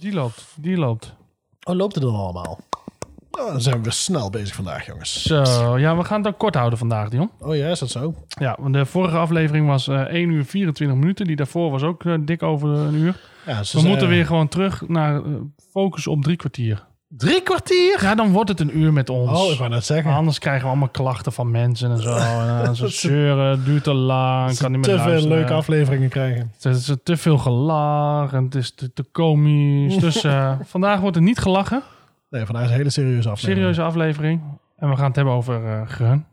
Die loopt, die loopt. Oh, loopt het dan allemaal? Dan zijn we weer snel bezig vandaag, jongens. Zo, ja, we gaan het ook kort houden vandaag, Dion. Oh ja, is dat zo? Ja, want de vorige aflevering was eh 1 uur 24 minuten. Die daarvoor was ook eh, dik over een uur. Ja, ze We zijn- moeten weer gewoon terug naar eh, focus op drie kwartier. Drie kwartier? Ja, dan wordt het een uur met ons. Oh, ik wou net zeggen. Anders krijgen we allemaal klachten van mensen en zo. En dan zo zeuren, het duurt te lang, kan niet meer te veel leuke afleveringen krijgen. Het is te veel gelach en het is te, te komisch. Dus eh, vandaag wordt er niet gelachen. Nee, vandaag is een hele serieuze aflevering. Serieuze aflevering. En we gaan het hebben over eh Grun.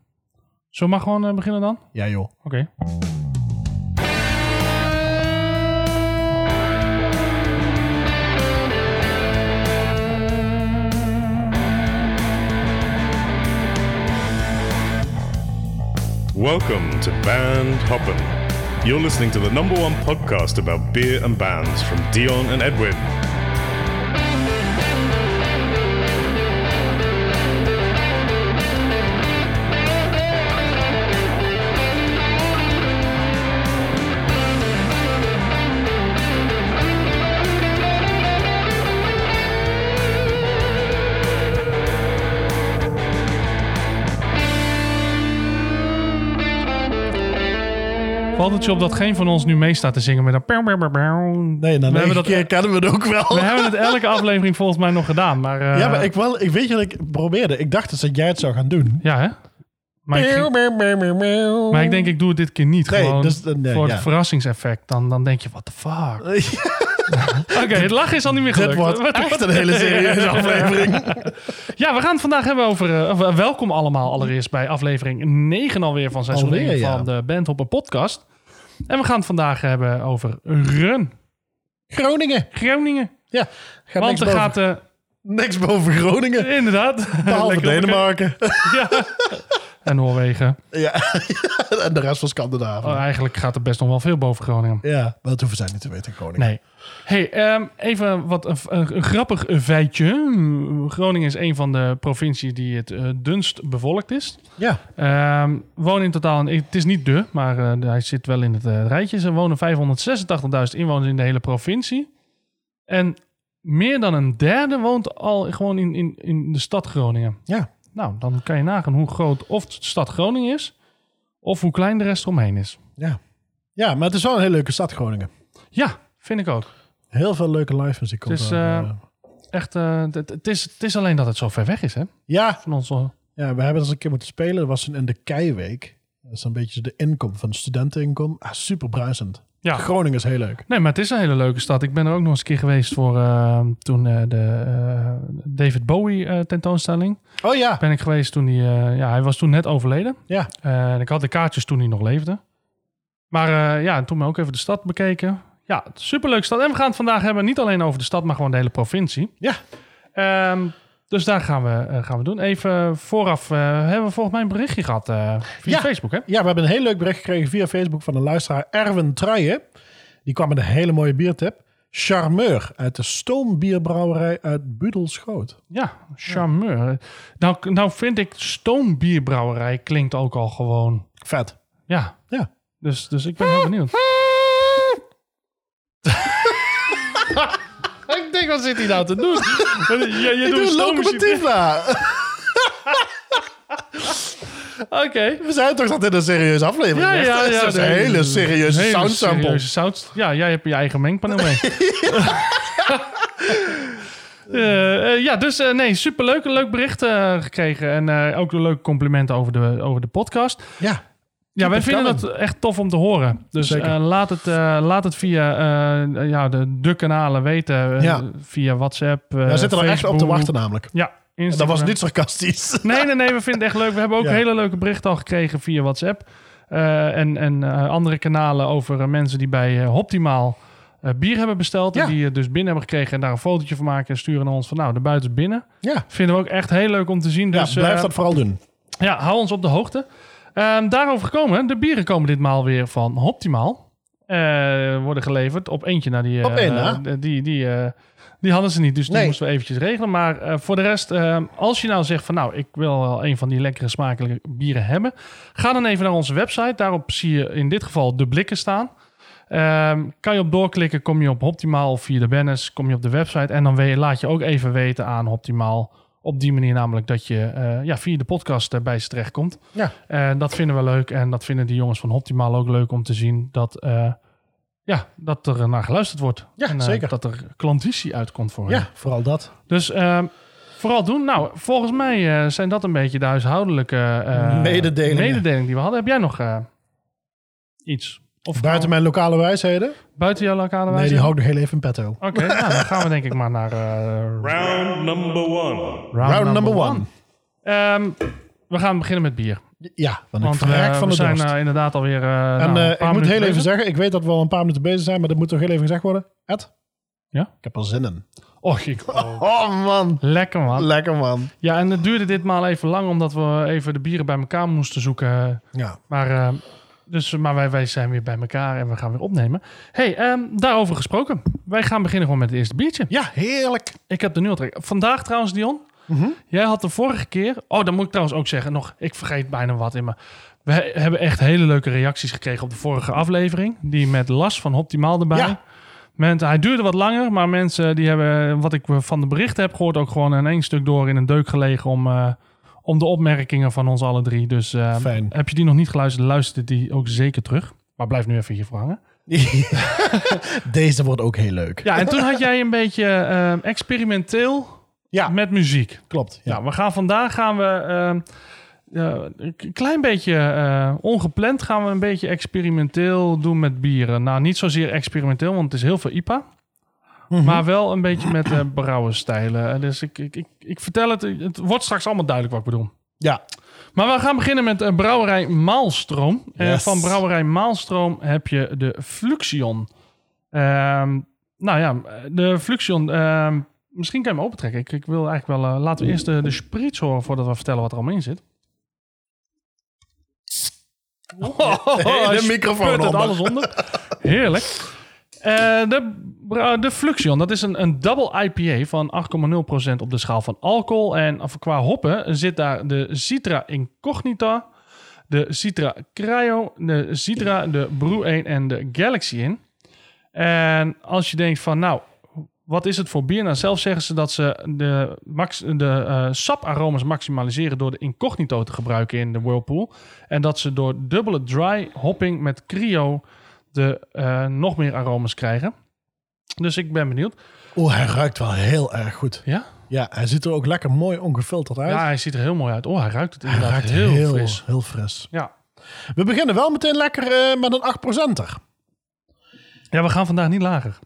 Zullen we maar gewoon eh, beginnen dan? Ja, joh. Oké. Welcome to Band Hoppin'. You're listening to the number one podcast about beer and bands from Dion and Edwin. Het je op dat geen van ons nu mee staat te zingen met een... pew, pew, pew, pew? Nee, na We hebben dat- keer kennen we het ook wel. We hebben het elke aflevering volgens mij nog gedaan, maar... eh, ja, maar ik, wel, ik weet je wat ik probeerde? Ik dacht dus dat jij het zou gaan doen. Ja, hè? Maar ik, ging- maar ik denk, ik doe het dit keer niet. Nee, gewoon dus, eh, nee, voor ja. het verrassingseffect. Dan, dan denk je, what the fuck? Oké, het lachen is al niet meer Dit gelukt. wordt Wat- echt een hele serieuze aflevering. Ja, we gaan het vandaag hebben over... eh, eh, welkom allemaal allereerst bij aflevering 9 alweer van seizoen Alweer, 1 ja. van de Bandhopper podcast. En we gaan het vandaag hebben over Run. Groningen. Groningen. Ja, gaat Want er boven, gaat... eh, niks boven Groningen. inderdaad. Behalve Denemarken. Ja. En Noorwegen. ja. en de rest van Scandinavië. Oh, eigenlijk gaat er best nog wel veel boven Groningen. Ja, maar dat hoeven zij niet te weten, Groningen. Nee. Hey, ehm, even wat een, een, een grappig feitje. Groningen is een van de provincies die het eh, dunst bevolkt is. Ja, Ehm wonen in totaal, het is niet de, maar eh, hij zit wel in het eh, rijtje. Er wonen 586.000 inwoners in de hele provincie. En meer dan een derde woont al gewoon in, in, in de stad Groningen. ja. Nou, dan kan je nagaan hoe groot of de stad Groningen is, of hoe klein de rest eromheen is. Ja. ja, maar het is wel een hele leuke stad, Groningen. Ja, vind ik ook. Heel veel leuke live muziek Het is, eh, eh, Echt, eh, het, het, is, het is alleen dat het zo ver weg is, hè? ja, Van ons. ja, we hebben eens een keer moeten spelen. Dat was in de Keiweek. Dat is een beetje de inkom van de studenteninkom. Ah, super bruisend. Ja. Groningen is heel leuk. Nee, maar het is een hele leuke stad. Ik ben er ook nog eens een keer geweest voor eh, toen eh, de eh, David Bowie eh, tentoonstelling. Oh ja. Ben ik geweest toen hij, ja, hij was toen net overleden. Ja. En ik had de kaartjes toen hij nog leefde. Maar ja, toen ben ik ook even de stad bekeken. Ja, superleuke stad. En we gaan het vandaag hebben niet alleen over de stad, maar gewoon de hele provincie. Ja. Ehm, dus daar gaan we, eh, gaan we doen. Even vooraf eh, hebben we volgens mij een berichtje gehad eh, via Ja. Facebook, hè? Ja, we hebben een heel leuk bericht gekregen via Facebook van een luisteraar Erwin Truijen. Die kwam met een hele mooie biertip. Charmeur uit de Stoombierbrouwerij uit Budelschoot. Ja, charmeur. Nou, nou vind ik stoombierbrouwerij klinkt ook al gewoon... Vet. Ja, Ja. dus, dus ik ben heel benieuwd. ik denk, wat zit hij nou te doen? je, je doet na. Oké. We zijn toch dit een serieuze aflevering Ja, is? ja, Dat ja. is een hele serieuze hele sound sample. serieuze sound- Ja, jij hebt je eigen mengpaneel mee. Eh, ja, dus eh, nee, superleuk. Een leuk bericht gekregen. En ook een leuke complimenten over de, over de podcast. Ja, Ja, wij vinden dat echt tof om te horen. Dus eh, laat, het, eh, laat het via eh, ja, de, de kanalen weten. Ja. Via WhatsApp, daar zitten we echt op te wachten namelijk. Ja, Dat was niet sarcastisch. Nee, nee, nee. We vinden het echt leuk. We hebben ook Ja. hele leuke berichten al gekregen via WhatsApp. En en andere kanalen over mensen die bij Optimaal bier hebben besteld. En Ja. die het dus binnen hebben gekregen en daar een fotootje van maken. En sturen naar ons van nou, de buiten is binnen. Ja, Vinden we ook echt heel leuk om te zien. ja Dus blijf eh, dat vooral doen. ja, hou ons op de hoogte. Ehm, daarover gekomen. De bieren komen ditmaal weer van Optimaal. Eh, worden geleverd op eentje naar die... Op één eh, na. die, die, eh, die hadden ze niet, dus die moesten we eventjes regelen. Maar eh, voor de rest, eh, als je nou zegt van... nou, ik wil wel een van die lekkere smakelijke bieren hebben... ga dan even naar onze website. Daarop zie je in dit geval de blikken staan. Ehm, kan je op doorklikken, kom je op Optimaal of via de banners, kom je op de website. En dan laat je ook even weten aan Optimaal. Op die manier namelijk dat je eh, ja, via de podcast eh, bij ze terechtkomt. Ja. En dat vinden we leuk. En dat vinden die jongens van Optimaal ook leuk om te zien. Dat, eh, ja, dat er naar geluisterd wordt. Ja, en, zeker. Dat er klantitie uitkomt voor hen. Ja, vooral dat. Dus ehm, vooral doen. Nou, volgens mij zijn dat een beetje de huishoudelijke Mededelingen. mededelingen die we hadden. Heb jij nog iets? Of Buiten mijn lokale wijsheden? buiten jouw lokale Nee, wijze? die hou ik nog heel even in petto. Oké, nou, dan gaan we denk ik maar naar eh, Round number one. round, number one. Ehm, we gaan beginnen met bier. Ja, want ik Want verrek eh, van we de zijn eh, inderdaad alweer uh, en eh, ik moet heel even zeggen, ik weet dat we al een paar minuten bezig zijn, maar dat moet toch heel even gezegd worden. Ed? Ja? Ik heb er zin in. Och, ik, oh, Oh man. lekker man. Lekker man. Ja, en het duurde ditmaal even lang, omdat we even de bieren bij elkaar moesten zoeken. Ja. Maar, eh, dus, maar wij, wij zijn weer bij elkaar en we gaan weer opnemen. hey, ehm, daarover gesproken. Wij gaan beginnen gewoon met het eerste biertje. Ja, heerlijk. Ik heb er nu al trek. Vandaag trouwens, Dion. Mhm. Jij had de vorige keer... Oh, dan moet ik trouwens ook zeggen. Nog, ik vergeet bijna wat in me. We he- hebben echt hele leuke reacties gekregen op de vorige aflevering. Die met Las van Optimaal erbij. Ja. Mensen, hij duurde wat langer, maar mensen die hebben, wat ik van de berichten heb gehoord, ook gewoon in één stuk door in een deuk gelegen om, eh, om de opmerkingen van ons alle drie. Dus eh, Fijn. heb je die nog niet geluisterd, luister die ook zeker terug. Maar blijf nu even hier voor hangen. Deze wordt ook heel leuk. Ja, en toen had jij een beetje eh, experimenteel Ja, met muziek. klopt. Ja. Ja, we gaan vandaag gaan we ehm, ja, een klein beetje eh, ongepland gaan we een beetje experimenteel doen met bieren. Nou, niet zozeer experimenteel, want het is heel veel IPA. Mhm. Maar wel een beetje met eh brouwenstijlen. Eh, Dus ik, ik, ik, ik vertel het, het wordt straks allemaal duidelijk wat ik bedoel. ja. Maar we gaan beginnen met eh, brouwerij Maalstroom. Yes. van brouwerij Maalstroom heb je de Fluxion. Ehm, nou ja, de Fluxion. ehm, misschien kan je hem opentrekken. Ik, ik wil eigenlijk wel... laten we eerst de, de spritz horen voordat we vertellen wat er allemaal in zit. de microfoon onder. alles onder. Heerlijk. Eh, de, de Fluxion, dat is een, een double IPA van 8,0% op de schaal van alcohol. En qua hoppen zit daar de Citra Incognita, de Citra Cryo, de Citra, de Brew 1 en de Galaxy in. En als je denkt van, nou, wat is het voor bier? Nou, zelf zeggen ze dat ze de, max, de eh, saparomas maximaliseren door de Incognito te gebruiken in de Whirlpool. En dat ze door dubbele dry hopping met cryo de eh, nog meer aromas krijgen. Dus ik ben benieuwd. Oeh, hij ruikt wel heel erg goed. Ja? Ja, hij ziet er ook lekker mooi ongefilterd uit. Ja, hij ziet er heel mooi uit. Oh, hij ruikt het hij inderdaad ruikt heel, heel, fris. heel fris. Ja. We beginnen wel meteen lekker eh, met een 8%er. ja, we gaan vandaag niet lager.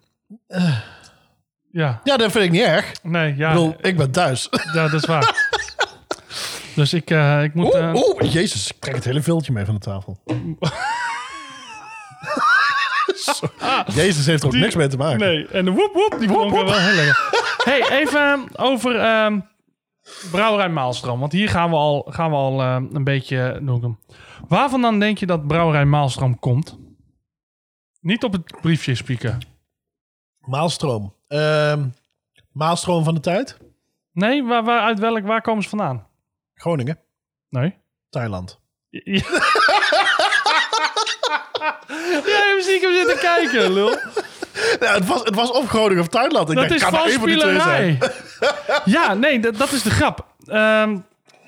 Ja, Ja, dat vind ik niet erg. nee, ja, Ik bedoel, ik ben thuis. ja dat is waar. dus ik, eh, ik moet... eh, Oeh, oeh, jezus, ik trek het hele viltje mee van de tafel. Jezus heeft er ook Die- niks mee te maken. Nee, en de woep woep, die klonk wel heel lekker. hey, even over ehm, Brouwerij Maalstroom. Want hier gaan we al, gaan we al ehm, een beetje doen. Waarvan dan denk je dat Brouwerij Maalstroom komt? Niet op het briefje spieken. Maalstroom. Ehm, maalstroom van de tijd? Nee, waar, waar, uit welk, waar komen ze vandaan? Groningen. Nee. Thailand. Ja. Jij hebt stiekem zitten kijken, lul. Ja, het, was, het was of Groningen of Thailand. Ik Dat dacht, is kan er één van die twee zijn. ja, nee, dat, dat is de grap. Ehm,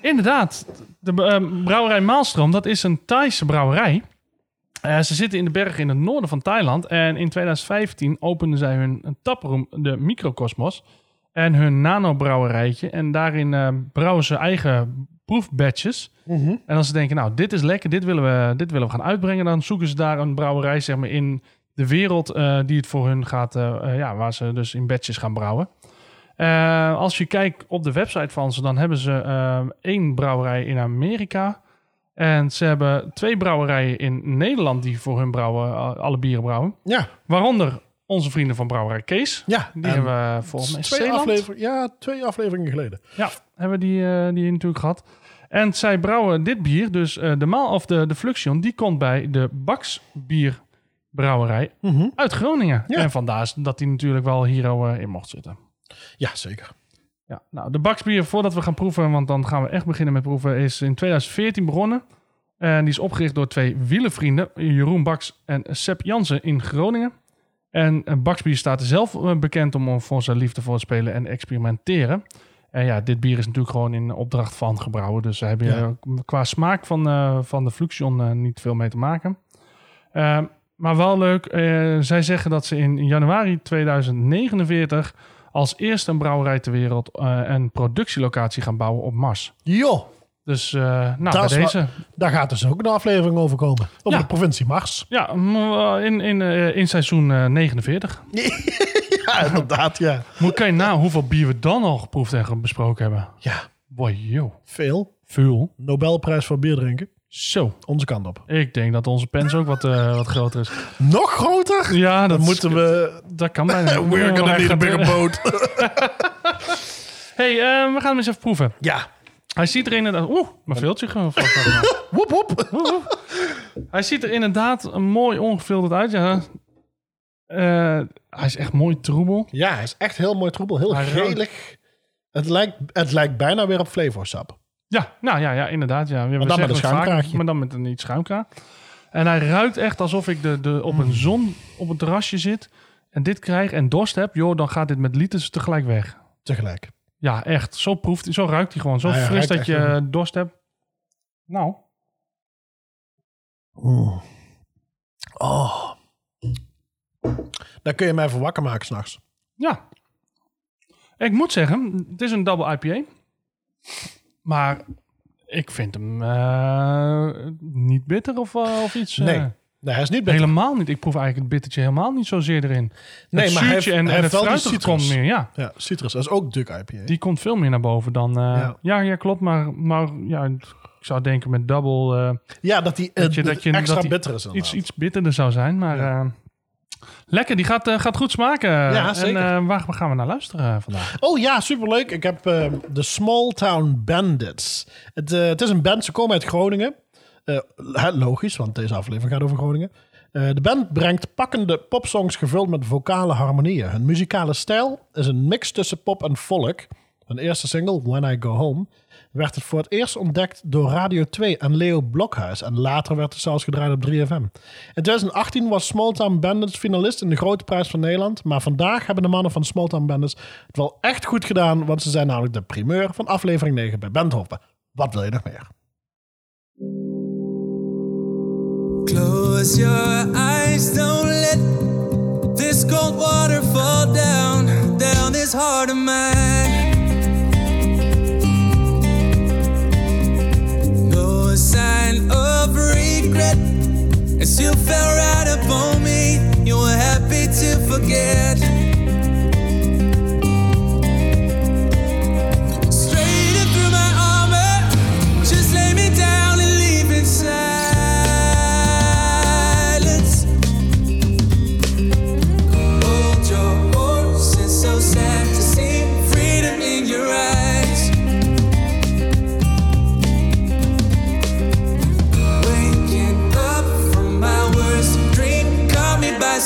inderdaad, de ehm, brouwerij Maalstroom, dat is een Thaise brouwerij. Eh, ze zitten in de bergen in het noorden van Thailand. En in 2015 openden zij hun taproom, de Microcosmos. En hun nanobrouwerijtje. En daarin eh, brouwen ze eigen proefbatches. Mhm. En als ze denken, nou, dit is lekker, dit willen, we, dit willen we gaan uitbrengen, dan zoeken ze daar een brouwerij zeg maar, in de wereld eh, die het voor hun gaat, eh, eh, ja, waar ze dus in batches gaan brouwen. Als je kijkt op de website van ze, dan hebben ze één brouwerij in Amerika. En ze hebben twee brouwerijen in Nederland die voor hun brouwen, alle bieren brouwen. Ja, Waaronder onze vrienden van brouwerij Kees. ja. Die en hebben we volgens mij twee, afleveringen, ja, twee afleveringen geleden. Ja, hebben die, eh, die natuurlijk gehad. En zij brouwen dit bier, dus eh, de maal of de, de Fluxion, die komt bij de Baks bierbrouwerij Mhm. uit Groningen. Ja. En vandaar dat die natuurlijk wel hier eh, in mocht zitten. Ja, zeker. Ja, nou, de Baksbier, voordat we gaan proeven, want dan gaan we echt beginnen met proeven, is in 2014 begonnen. En die is opgericht door twee wielenvrienden, Jeroen Baks en Sepp Jansen in Groningen. En eh, Baksby staat zelf eh, bekend om voor zijn liefde voor het spelen en experimenteren. En ja, dit bier is natuurlijk gewoon in opdracht van gebrouwen. Dus daar heb je Ja. eh, qua smaak van, eh, van de Fluxion niet veel mee te maken. Eh, maar wel leuk, zij zeggen dat ze in januari 2049 als eerste een brouwerij ter wereld een productielocatie gaan bouwen op Mars. Jo, Dus eh, nou, bij deze. daar gaat dus ook een aflevering over komen. Op Ja. de provincie Mars. Ja, eh, in, in, eh, in seizoen eh, 49. Ja, inderdaad, ja. Moet kan je na hoeveel bier we dan al geproefd en besproken hebben. Ja, Boy, yo. veel. Veel. Nobelprijs voor bier drinken. Zo. Onze kant op. Ik denk dat onze pens ook wat, eh, wat groter is. Nog groter? Ja, dat Dan moeten we... Dat kan bijna. We're gonna need a bigger boat. hey, eh, we gaan hem eens even proeven. ja. Hij ziet er inderdaad... Oeh, mijn veeltje gewoon. Woep, woep. Hij ziet er inderdaad mooi ongefilterd uit, ja. Eh, hij is echt mooi troebel. Ja, hij is echt heel mooi troebel. Heel gelig. Het lijkt, het lijkt bijna weer op flavoursap. Ja, nou ja, ja inderdaad. Ja. We dan zeggen met een schuimkraagje. Maar dan met een niet schuimkraag. En hij ruikt echt alsof ik de, de, op een zon op een terrasje zit en dit krijg en dorst heb. Joh, dan gaat dit met liters tegelijk weg. Tegelijk. Ja, echt. Zo proeft hij, zo ruikt hij gewoon. Zo Hij fris ruikt dat echt je wel. dorst hebt. Nou, Mm. Oh. Daar kun je mij voor wakker maken s'nachts. ja. Ik moet zeggen, het is een double IPA. Maar ik vind hem eh, niet bitter of, eh, of iets. Nee. eh. Nee, hij is niet bitter. helemaal niet. Ik proef eigenlijk het bittertje helemaal niet zozeer erin. Nee, het maar hij heeft- en, hij en heeft het wel komt meer, ja. Ja, citrus. Dat is ook Duck IPA. Die komt veel meer naar boven dan... eh, Ja. ja. Ja, klopt. Maar, maar ja, ik zou denken met double eh, ja, dat die, Dat je- eh, dat je- extra dat bitter is iets, iets bitterder zou zijn. Maar lekker, die gaat, gaat goed smaken. Ja, zeker. En waar gaan we naar luisteren vandaag? Oh ja, superleuk. Ik heb de Small Town Bandits. Het, het is een band, ze komen uit Groningen. Hè, logisch, want deze aflevering gaat over Groningen. Eh, de band brengt pakkende popsongs gevuld met vocale harmonieën. Hun muzikale stijl is een mix tussen pop en folk. Hun eerste single, When I Go Home, werd het voor het eerst ontdekt door Radio 2 en Leo Blokhuis. En later werd het zelfs gedraaid op 3FM. In 2018 was Small Town Bandits finalist in de Grote Prijs van Nederland. Maar vandaag hebben de mannen van Small Town Bandits het wel echt goed gedaan. Want ze zijn namelijk de primeur van aflevering 9 bij Bandhoppen. Wat wil je nog meer? Close your eyes, don't let this cold water fall down, down this heart of mine. No sign of regret, as you fell right upon me. You were happy to forget.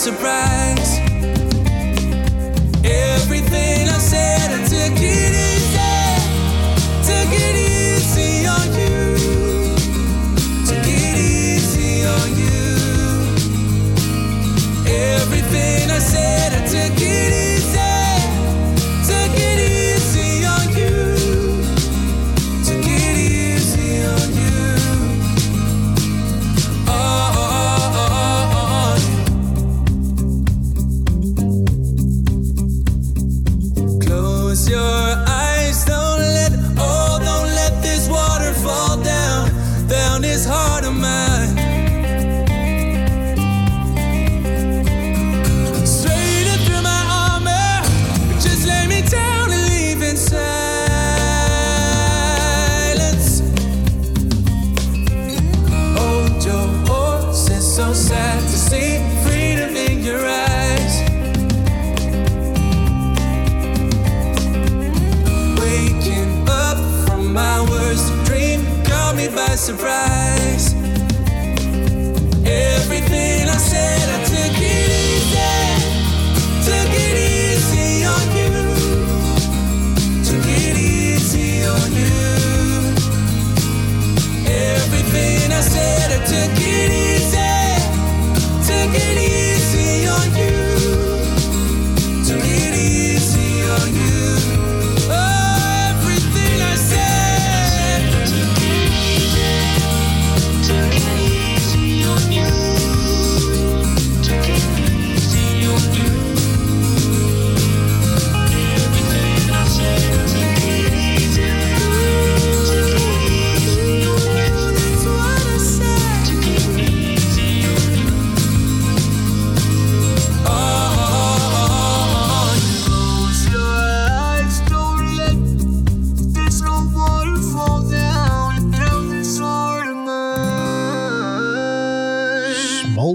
Surprise.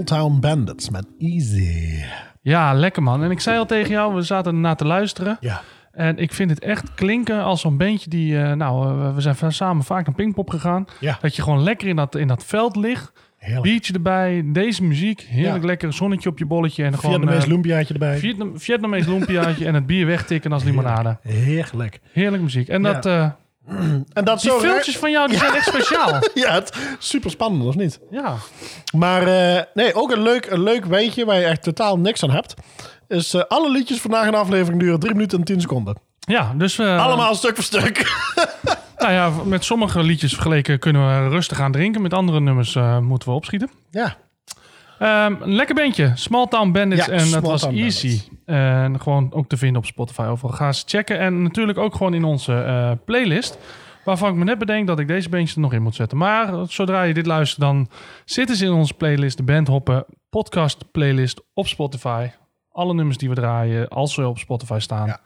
Town Bandits met Easy. Ja, lekker man. En ik zei al tegen jou, we zaten ernaar te luisteren. Ja. En ik vind het echt klinken als zo'n beentje die... eh, nou, eh, we zijn samen vaak naar Pinkpop gegaan. Ja. Dat je gewoon lekker in dat, in dat veld ligt. Heerlijk. Biertje erbij, deze muziek. Heerlijk Ja. lekker zonnetje op je bolletje. En gewoon Vietnamees eh, lumpiaatje erbij. Vietnam, Vietnamees lumpiaatje en het bier wegtikken als limonade. Heerlijk. Heerlijk muziek. En Ja. dat, En dat die zo... filmpjes van jou, die zijn echt speciaal. Ja, het, super spannend, of niet? Ja. Maar eh, nee, ook een leuk, een leuk weetje waar je echt totaal niks aan hebt. Is eh, alle liedjes vandaag een aflevering duren 3 minuten en 10 seconden. Ja, dus... eh, Allemaal stuk voor stuk. Nou ja, met sommige liedjes vergeleken kunnen we rustig aan drinken. Met andere nummers moeten we opschieten. ja. Ehm, een lekker bandje. Small Town Bandits. Ja, en dat was easy. En gewoon ook te vinden op Spotify. Overal ga eens checken. En natuurlijk ook gewoon in onze eh, playlist. Waarvan ik me net bedenk dat ik deze bandjes er nog in moet zetten. Maar zodra je dit luistert, dan zitten ze in onze playlist. De Bandhoppen podcast playlist op Spotify. Alle nummers die we draaien, als ze op Spotify staan, Ja.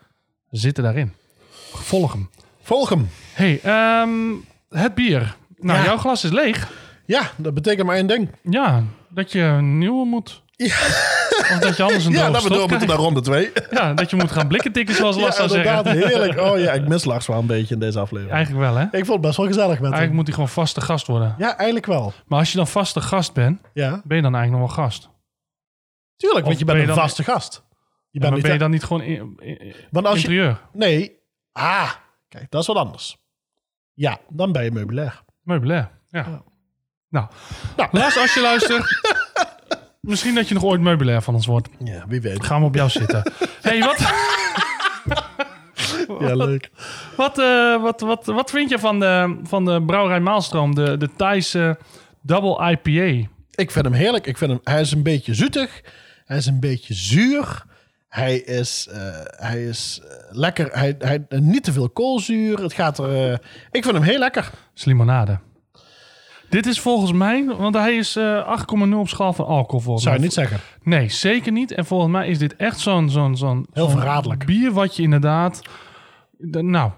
zitten daarin. Volg hem. Volg hem. hey, ehm, het bier. Nou, Ja. jouw glas is leeg. Ja, dat betekent maar één ding. Ja, dat je een nieuwe moet. Of dat je anders een Ja, dat we door moeten naar ronde 2. Ja, dat je moet gaan blikken tikken, zoals Lars Ja, zou inderdaad. zeggen. Heerlijk. Oh ja, ik mis Lars wel een beetje in deze aflevering. Eigenlijk wel, hè? Ik vond het best wel gezellig met Eigenlijk hem. moet hij gewoon vaste gast worden. Ja, eigenlijk wel. Maar als je dan vaste gast bent, Ja, ben je dan eigenlijk nog wel gast? tuurlijk, want je ben bent je een dan- vaste gast. Je Ja, bent niet... ben je dan niet gewoon in, in- Want als je... interieur? Nee. Ah, kijk, dat is wat anders. Ja, dan ben je meubilair. Meubilair. Ja. Nou, Nou. Lars, als je luistert, misschien dat je nog ooit meubilair van ons wordt. Ja, wie weet. Gaan we op jou zitten. hey, wat, Ja, leuk. wat, eh, wat, wat, wat vind je van de, van de brouwerij Maalstroom, de, de Thaise Double IPA? Ik vind hem heerlijk. Ik vind hem, hij is een beetje zoetig. Hij is een beetje zuur. Hij is, eh, hij is eh, lekker. Hij, hij, niet te veel koolzuur. Het gaat er. ik vind hem heel lekker. is limonade. Dit is volgens mij, want hij is eh 8,0 op schaal van alcohol volgens Zou je mij. niet zeggen. Nee, zeker niet. En volgens mij is dit echt zo'n zo'n zo'n Heel zo'n verraderlijk. bier wat je inderdaad... de- nou,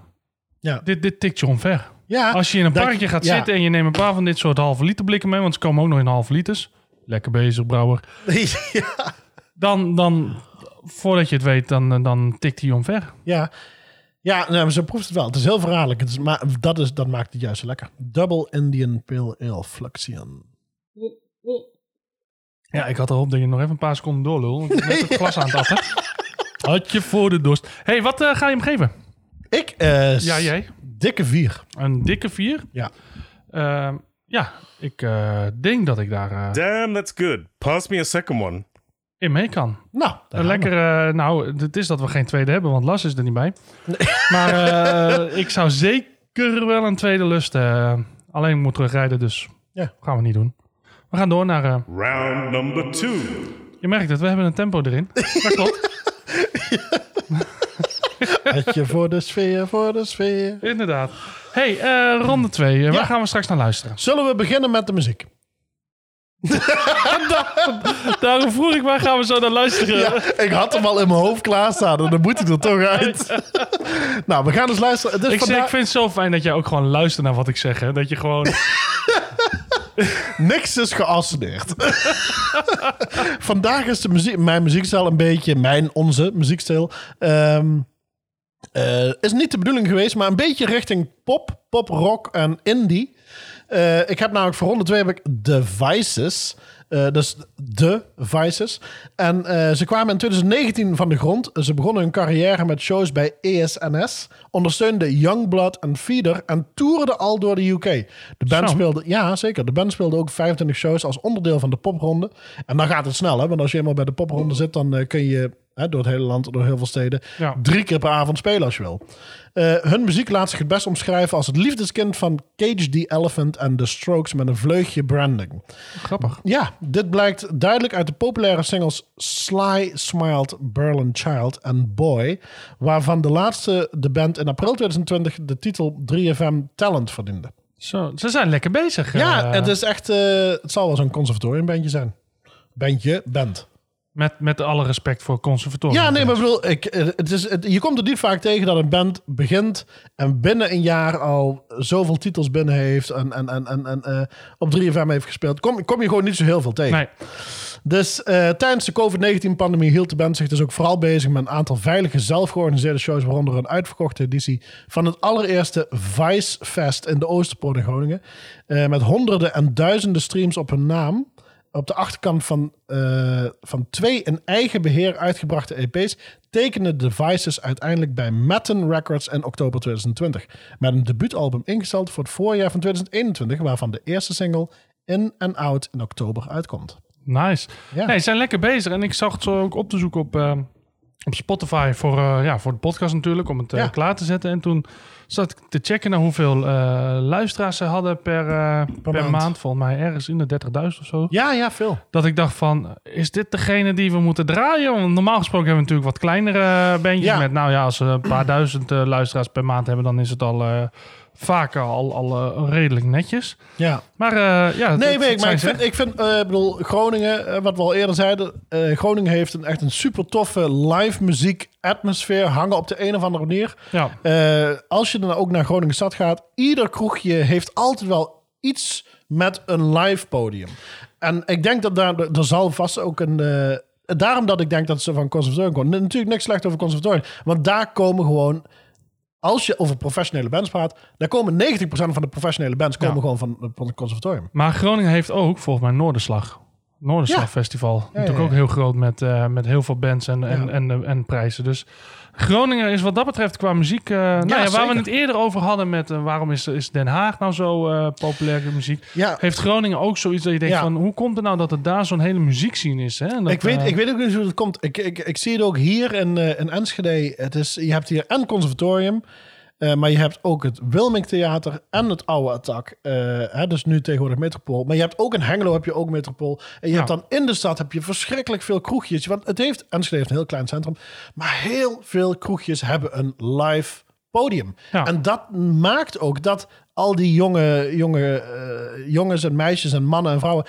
Ja. dit, dit tikt je omver. Ja, Als je in een dat- parkje gaat ja. zitten en je neemt een paar van dit soort halve liter blikken mee, want ze komen ook nog in halve liters. Lekker bezig, brouwer. ja. Dan, dan voordat je het weet, dan, dan tikt hij omver. Ja, ja nou, ze proeft het wel. Het is heel verraderlijk. Het is, maar dat, is, dat maakt het juist zo lekker. Double Indian Pale Ale Fluxion. Ja, ik had erop dat je nog even een paar seconden doorlul. want Ik ben net het glas aan het atten. Had je voor de dorst. hey, wat eh, ga je hem geven? Ik, eh, Ja, jij? dikke vier. Een dikke vier? Ja. Ehm, ja, ik eh, denk dat ik daar eh, Damn, that's good. Pass me a second one. In mee kan. Nou, Een lekkere, nou, het is dat we geen tweede hebben, want Las is er niet bij. Maar eh, ik zou zeker wel een tweede lust. eh, alleen ik moet terugrijden, dus Ja. gaan we niet doen. We gaan door naar. eh, Round number two. je merkt het, we hebben een tempo erin. Dat klopt, Hartje voor de sfeer, voor de sfeer. inderdaad. hey, eh, ronde twee. Eh, Waar Ja. gaan we straks naar luisteren? Zullen we beginnen met de muziek? Daarom vroeg ik, waar gaan we zo naar luisteren? Ja, ik had hem al in mijn hoofd klaarstaan en dan moet ik er toch uit. nou, we gaan dus luisteren. Ik, vandaag ik vind het zo fijn dat jij ook gewoon luistert naar wat ik zeg. Hè? Dat je gewoon... niks is geasseneerd. vandaag is de muziek, mijn muziekstijl een beetje, mijn, onze muziekstijl, ehm, eh, is niet de bedoeling geweest, maar een beetje richting pop, pop, rock en indie. Eh, ik heb namelijk voor ronde heb ik The Vices. Eh, dus de Vices. En eh, ze kwamen in 2019 van de grond. Ze begonnen hun carrière met shows bij ESNS. Ondersteunden Youngblood en Feeder. En toerden al door de UK. De band Zo. speelde, ja zeker. De band speelde ook 25 shows als onderdeel van de popronde. En dan gaat het snel, hè? Want als je eenmaal bij de popronde zit, dan kun je hè, door het hele land, door heel veel steden, Ja. drie keer per avond spelen als je wil. Eh, hun muziek laat zich het best omschrijven als het liefdeskind van Cage the Elephant en The Strokes met een vleugje branding. Grappig. Ja, dit blijkt duidelijk uit de populaire singles Sly, Smiled, Berlin Child en Boy, waarvan de laatste de band in april 2020 de titel 3FM Talent verdiende. Zo, ze zijn lekker bezig. Ja, eh. het is echt, eh, het zal wel zo'n conservatoriumbandje zijn. Bandje, band. Met, met alle respect voor conservatorium. Ja, nee, maar ik bedoel, ik, eh, het is, het- je komt er niet vaak tegen dat een band begint en binnen een jaar al zoveel titels binnen heeft en, en, en, en, en eh, op 3FM heeft gespeeld. Kom, kom je gewoon niet zo heel veel tegen. Nee, Dus eh, tijdens de COVID-19-pandemie hield de band zich dus ook vooral bezig met een aantal veilige, zelfgeorganiseerde shows, waaronder een uitverkochte editie van het allereerste Vice Fest in de Oosterpoort in Groningen. Met honderden en duizenden streams op hun naam. Op de achterkant van, eh, van twee in eigen beheer uitgebrachte EP's tekenen de Vices uiteindelijk bij Matten Records in oktober 2020. Met een debuutalbum ingesteld voor het voorjaar van 2021, waarvan de eerste single In and Out in oktober uitkomt. nice. Ja. Nee, ze zijn lekker bezig. En ik zag het zo ook op te zoeken op, eh, op Spotify voor, eh, ja, voor de podcast natuurlijk, om het Ja. klaar te zetten. En toen zat ik te checken naar hoeveel eh, luisteraars ze hadden per, eh, per, maand. maand. Volgens mij ergens in de 30.000 of zo. Ja, ja, veel. Dat ik dacht van, is dit degene die we moeten draaien? Want normaal gesproken hebben we natuurlijk wat kleinere bandjes. Ja. Met, nou ja, als we een paar duizend eh, luisteraars per maand hebben, dan is het al eh, vaak al, al eh, redelijk netjes. Ja. Maar eh, ja, Nee, ik, maar vind, ik vind ik bedoel, Groningen, wat we al eerder zeiden, Groningen heeft een echt een super toffe live muziek atmosfeer hangen op de een of andere manier. Ja, als je dan ook naar Groningen stad gaat, ieder kroegje heeft altijd wel iets met een live podium. En ik denk dat daar, er zal vast ook een... daarom dat ik denk dat ze van conservatorium komen. Natuurlijk niks slecht over conservatorium. Want daar komen gewoon... Als je over professionele bands praat, daar komen 90% van de professionele bands komen Ja. gewoon van, van het conservatorium. maar Groningen heeft ook volgens mij Noorderslag. Noorderslag Ja. Festival. Natuurlijk ja, ook heel groot met, eh, met heel veel bands en, en, en, en, en prijzen. Dus Groningen is wat dat betreft qua muziek... eh, nou ja, waar zeker. we het eerder over hadden met... eh, waarom is, is Den Haag nou zo eh, populair muziek? Heeft Groningen ook zoiets dat je denkt van... hoe komt het nou dat het daar zo'n hele muziekscene is? Hè? En dat, ik, weet, eh, ik weet ook niet hoe het komt. Ik, ik, ik zie het ook hier in, eh, in Enschede. Het is, je hebt hier en conservatorium. Eh, maar je hebt ook het Wilming Theater en het oude Attack. eh, hè, dus nu tegenwoordig Metropool. Maar je hebt ook in Hengelo heb je ook Metropool. En je Ja. hebt dan in de stad heb je verschrikkelijk veel kroegjes. Want het heeft, Enschede heeft een heel klein centrum. Maar heel veel kroegjes hebben een live podium. Ja. En dat maakt ook dat al die jonge, jonge eh, jongens en meisjes en mannen en vrouwen...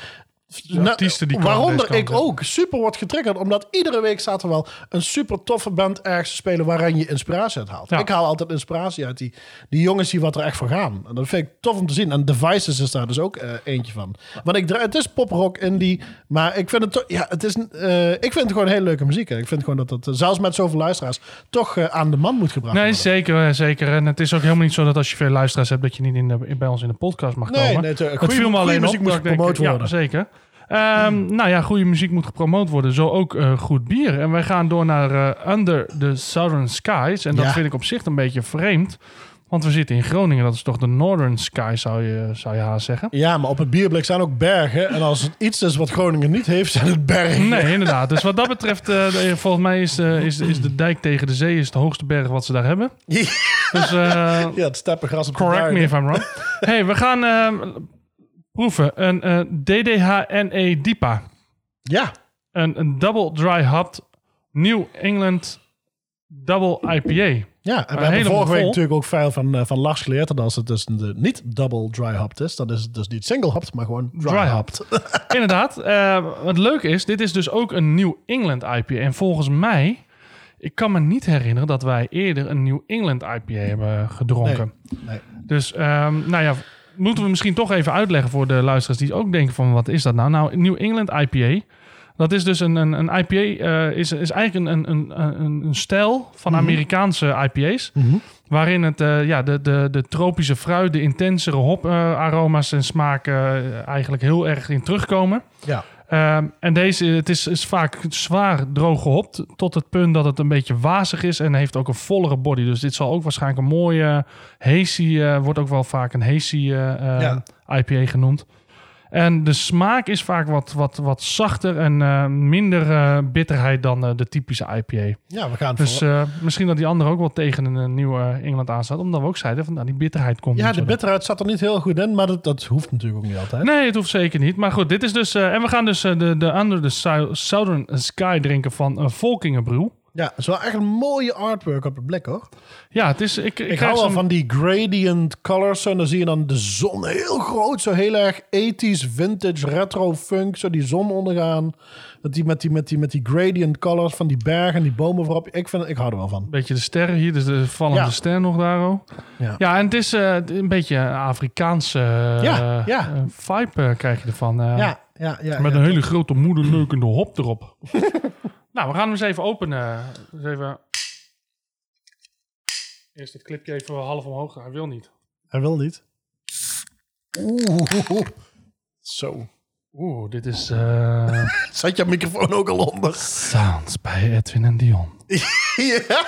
Nou, artiesten die waaronder ik ook super wordt getriggerd. Omdat iedere week staat er wel een super toffe band ergens te spelen waarin je inspiratie uit haalt. Ja. Ik haal altijd inspiratie uit die, die jongens die wat er echt voor gaan. En dat vind ik tof om te zien. En Devices is daar dus ook eh, eentje van. Want ik, het is poprock indie, maar ik vind het toch, ja, het is, eh, ik vind het gewoon hele leuke muziek. hè. Ik vind gewoon dat het, eh, zelfs met zoveel luisteraars, toch aan de man moet gebracht Nee, worden. zeker, eh, zeker. En het is ook helemaal niet zo dat als je veel luisteraars hebt... dat je niet in de, bij ons in de podcast mag Nee, komen. nee, het viel me alleen muziek op. moet dat ik denk, gepromoot Ja, worden. zeker. Ehm, nou ja, goede muziek moet gepromoot worden. Zo ook eh, goed bier. En wij gaan door naar eh, Under the Southern Skies. En dat Ja. vind ik op zich een beetje vreemd. Want we zitten in Groningen. Dat is toch de Northern Sky, zou je, zou je haast zeggen. Ja, maar op het bierblik zijn ook bergen. En als het iets is wat Groningen niet heeft, zijn het bergen. Nee, inderdaad. Dus wat dat betreft, eh, volgens mij is, is, is de dijk tegen de zee is de hoogste berg wat ze daar hebben. Dus eh, Ja, het steppengras op de correct me if I'm wrong. hey, we gaan eh, proeven een eh, DDHNE DIPA. Ja, Een, een double dry hopped New England double IPA. Ja, en we hebben vorige week vol. natuurlijk ook veel van, eh, van Lars geleerd. Dat als het dus de, niet double dry hopped is, dan is het dus niet single hopped, maar gewoon dry, Dry hopped. Inderdaad. eh, wat leuk is, dit is dus ook een New England IPA. En volgens mij, ik kan me niet herinneren dat wij eerder een New England IPA hebben gedronken. Nee. Dus, ehm, nou ja, moeten we misschien toch even uitleggen voor de luisteraars die ook denken van, wat is dat nou? Nou, New England IPA, dat is dus een, een, een IPA, eh, is, is eigenlijk een, een, een, een, stijl van Amerikaanse IPA's. Waarin het, eh, ja, de, de, de tropische fruit, de intensere hoparoma's en smaken eh, eigenlijk heel erg in terugkomen. Ja. Ehm, en deze, het is, is vaak zwaar droog gehopt. Tot het punt dat het een beetje wazig is. En heeft ook een vollere body. Dus dit zal ook waarschijnlijk een mooie hazy... eh, wordt ook wel vaak een hazy eh, eh, Ja. IPA genoemd. En de smaak is vaak wat, wat, wat zachter en eh, minder eh, bitterheid dan eh, de typische IPA. ja, we gaan Dus misschien dat die andere ook wel tegen een, nieuwe Engeland aanstaat. Omdat we ook zeiden van nou, die bitterheid komt ja, de zo. bitterheid zat er niet heel goed in, maar dat, dat hoeft natuurlijk ook niet altijd. Nee, het hoeft zeker niet. Maar goed, dit is dus... en we gaan dus de, de Under the Sou- Southern Sky drinken van Volkingenbrew. Ja, het is wel echt een mooie artwork op het blik, hoor. Ja, het is... Ik, ik, hou wel van die gradient colors. En dan zie je dan de zon heel groot. Zo heel erg 80s, vintage, retro funk. Zo die zon ondergaan. Dat die met die, met die, met die gradient colors van die bergen en die bomen voorop. Ik, vind, ik hou er wel van. beetje de sterren hier, dus de vallende Ja. ster nog daar. Ja. Ja, en het is eh, een beetje een Afrikaanse eh, Ja, ja. eh, vibe krijg je ervan. Ja, ja, ja. Met een hele grote moederneukende hop erop. nou, we gaan hem eens even openen. Dus even... Eerst het clipje even half omhoog. Hij wil niet. Hij wil niet. Oeh. Zo. Oeh, dit is eh, Zat je microfoon ook al onder? Sounds bij Edwin en Dion. ja.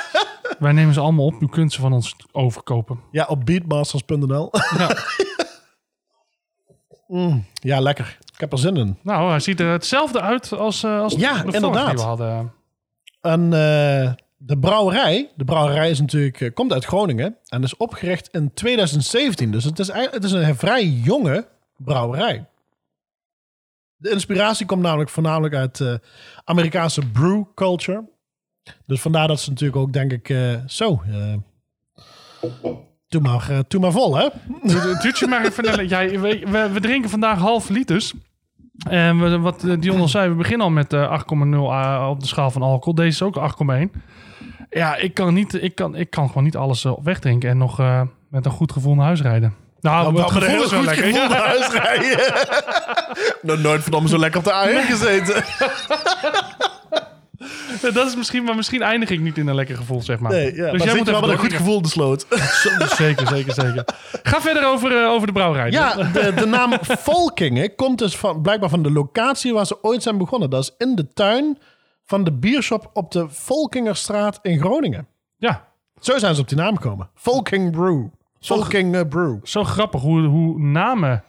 Wij nemen ze allemaal op. U kunt ze van ons overkopen. ja, op beatmasters.nl. Ja. Mm, ja, lekker. Ik heb er zin in. Nou, hij ziet er hetzelfde uit als, eh, als Ja, de inderdaad. die we hadden. En eh, de brouwerij, de brouwerij is natuurlijk, eh, komt uit Groningen en is opgericht in 2017. Dus het is, eigenlijk- het is een vrij jonge brouwerij. De inspiratie komt namelijk voornamelijk uit Amerikaanse brew culture. Dus vandaar dat ze natuurlijk ook, denk ik, zo. Doe, maar, eh, doe maar vol, hè? Doe- Doet je maar even... Jij, we, we, we drinken vandaag half liters. En we, wat eh, Dion al zei, we beginnen al met eh, 8,0 eh, op de schaal van alcohol. Deze is ook 8,1. Ja, ik kan, niet, ik, kan, ik kan gewoon niet alles wegdrinken en nog eh, met een goed gevoel naar huis rijden. Nou, Nou, gevoel is wel lekker. gevoel Ja. naar huis rijden. Nog nooit verdomme zo lekker op de A1 gezeten. Dat is misschien, maar misschien eindig ik niet in een lekker gevoel, zeg maar. Nee, ja, maar dus jij moet wel met een goed gevoel de sloot. Zeker, zeker, zeker. Ga verder over, eh, over de brouwerij. Ja, de, de naam Volkingen komt dus van, blijkbaar van de locatie waar ze ooit zijn begonnen. Dat is in de tuin van de biershop op de Volkingerstraat in Groningen. ja. Zo zijn ze op die naam gekomen. Volking Brew. Volking eh, Brew. Zo grappig hoe, hoe namen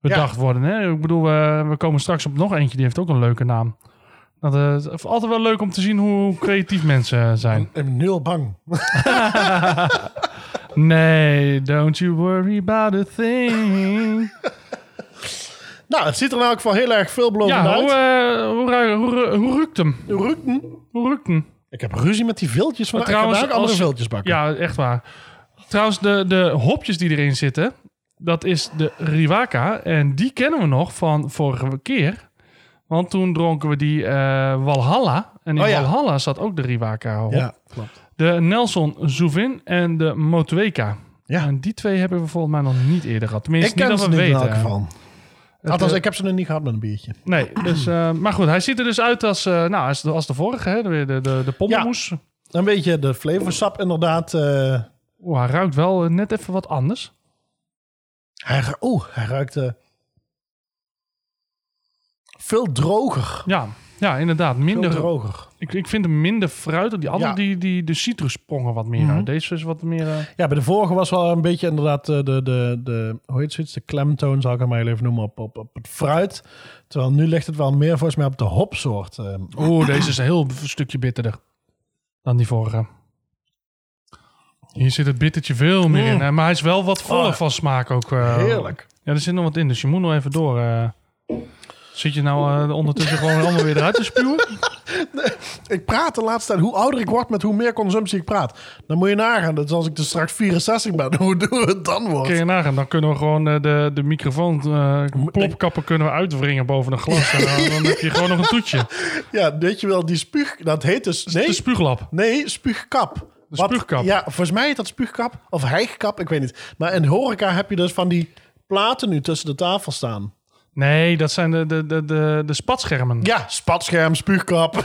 bedacht worden. Hè? Ik bedoel, eh, we komen straks op nog eentje, die heeft ook een leuke naam. Dat, eh, het is altijd wel leuk om te zien hoe creatief mensen zijn. Ik ben nu al bang. Nee, don't you worry about a thing. Nou, het ziet er nou ook wel heel erg veelbelovend Ja, uit. hoe, eh, hoe, hoe, hoe ruikt hem? Hoe ruikt het? Hoe ruikt hem? Ik heb ruzie met die viltjes van Maar ik trouwens, vandaag andere als- viltjes bakken. Ja, echt waar. Trouwens, de, de hopjes die erin zitten, dat is de Riwaka. En die kennen we nog van vorige keer. Want toen dronken we die eh, Walhalla. En in Oh ja. Walhalla zat ook de Riwaka hop. Ja, klopt. De Nelson Zouvin en de Motueka. Ja. En die twee hebben we volgens mij nog niet eerder gehad. Tenminste, Ik ken niet ze dat we weten. geval. Het, Althans, eh, ik heb ze nog niet gehad met een biertje. Nee, dus, eh, maar goed, hij ziet er dus uit als, eh, nou, als, de, als de vorige, hè? De, de, de, de pommelmoes. Een beetje de flavorsap inderdaad. eh, Oeh, hij ruikt wel net even wat anders. hij, oeh, hij ruikt veel droger. Ja, ja inderdaad. Minder, Veel droger. Ik, ik vind hem minder fruitig. Die andere, Ja. die, die, de citrus sprongen wat meer Mhm. uit. Deze is wat meer... eh, Ja, bij de vorige was wel een beetje inderdaad eh, de, de, de hoe heet zoiets? De klemtoon zou ik hem maar heel even noemen op, op, op het fruit. Terwijl nu ligt het wel meer volgens mij op de hopsoort. eh. Oeh, deze is een heel stukje bitterder dan die vorige. Hier zit het bittertje veel meer Mm. in. hè, Maar hij is wel wat voller Oh. van smaak ook. eh. Heerlijk. Ja, er zit nog wat in, dus je moet nog even door. eh. Zit je nou eh, ondertussen gewoon allemaal weer eruit te spuwen? Ik praat de laatste tijd, hoe ouder ik word met hoe meer consumptie ik praat. Dan moet je nagaan dat als ik dus straks 64 ben, hoe, hoe het dan wordt. Kun je nagaan, dan kunnen we gewoon eh, de, de microfoon, plopkappen kunnen we uitwringen boven een glas. En dan, dan heb je gewoon nog een toetje. Ja, weet je wel, die spuug, dat heet dus... De Nee, spuuglap. nee spuugkap. De Wat- spuugkap. Ja, volgens mij heet dat spuugkap. Of hijgkap, ik weet niet. Maar in de horeca heb je dus van die platen nu tussen de tafel staan. Nee, dat zijn de, de, de, de, de spatschermen. Ja, spatscherm, spuugkap.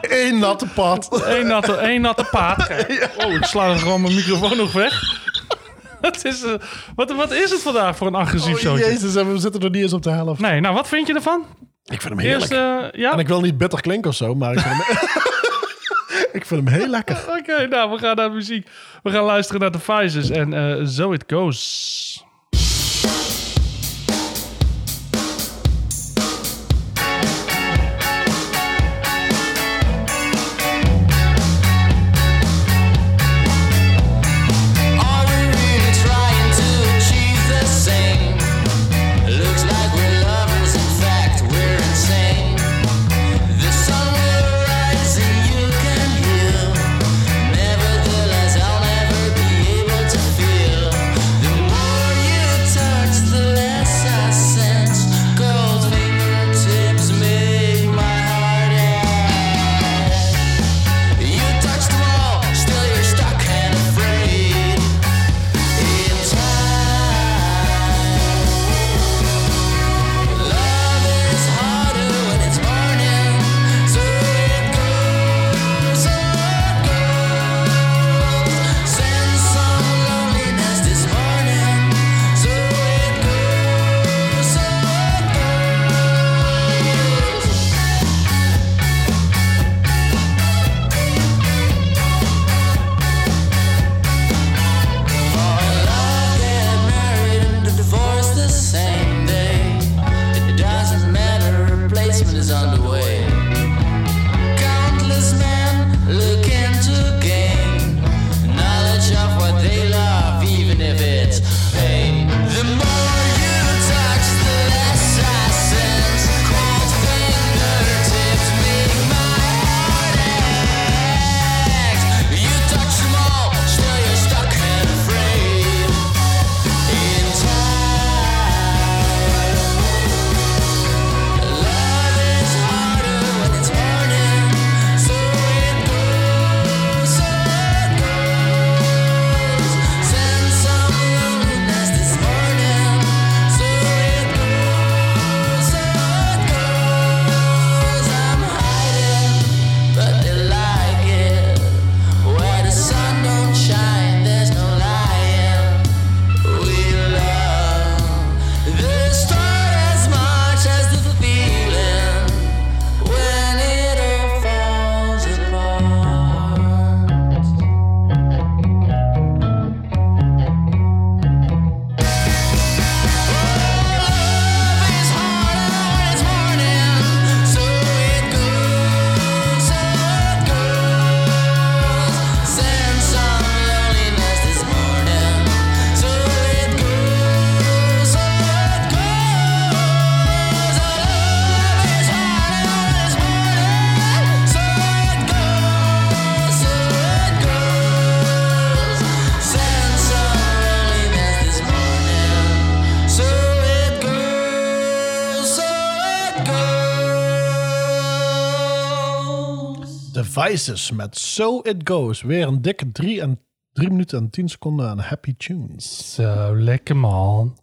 Eén natte pad. Eén natte, één natte. Kijk. Oh, ik sla er gewoon mijn microfoon nog weg. Wat is, eh, wat, wat is het vandaag voor een agressief Oh, zootje? jezus, en we zitten er niet eens op de helft. Nee, nou, wat vind je ervan? Ik vind hem heerlijk. Eerst, eh, ja? En ik wil niet bitter klinken of zo, maar ik vind hem, ik vind hem heel lekker. Oké, nou, we gaan naar de muziek. We gaan luisteren naar de Vices en eh So It Goes. Vices met So It Goes. Weer een dikke 3 en 3 minuten en 10 seconden aan Happy Tunes. Zo, lekker man.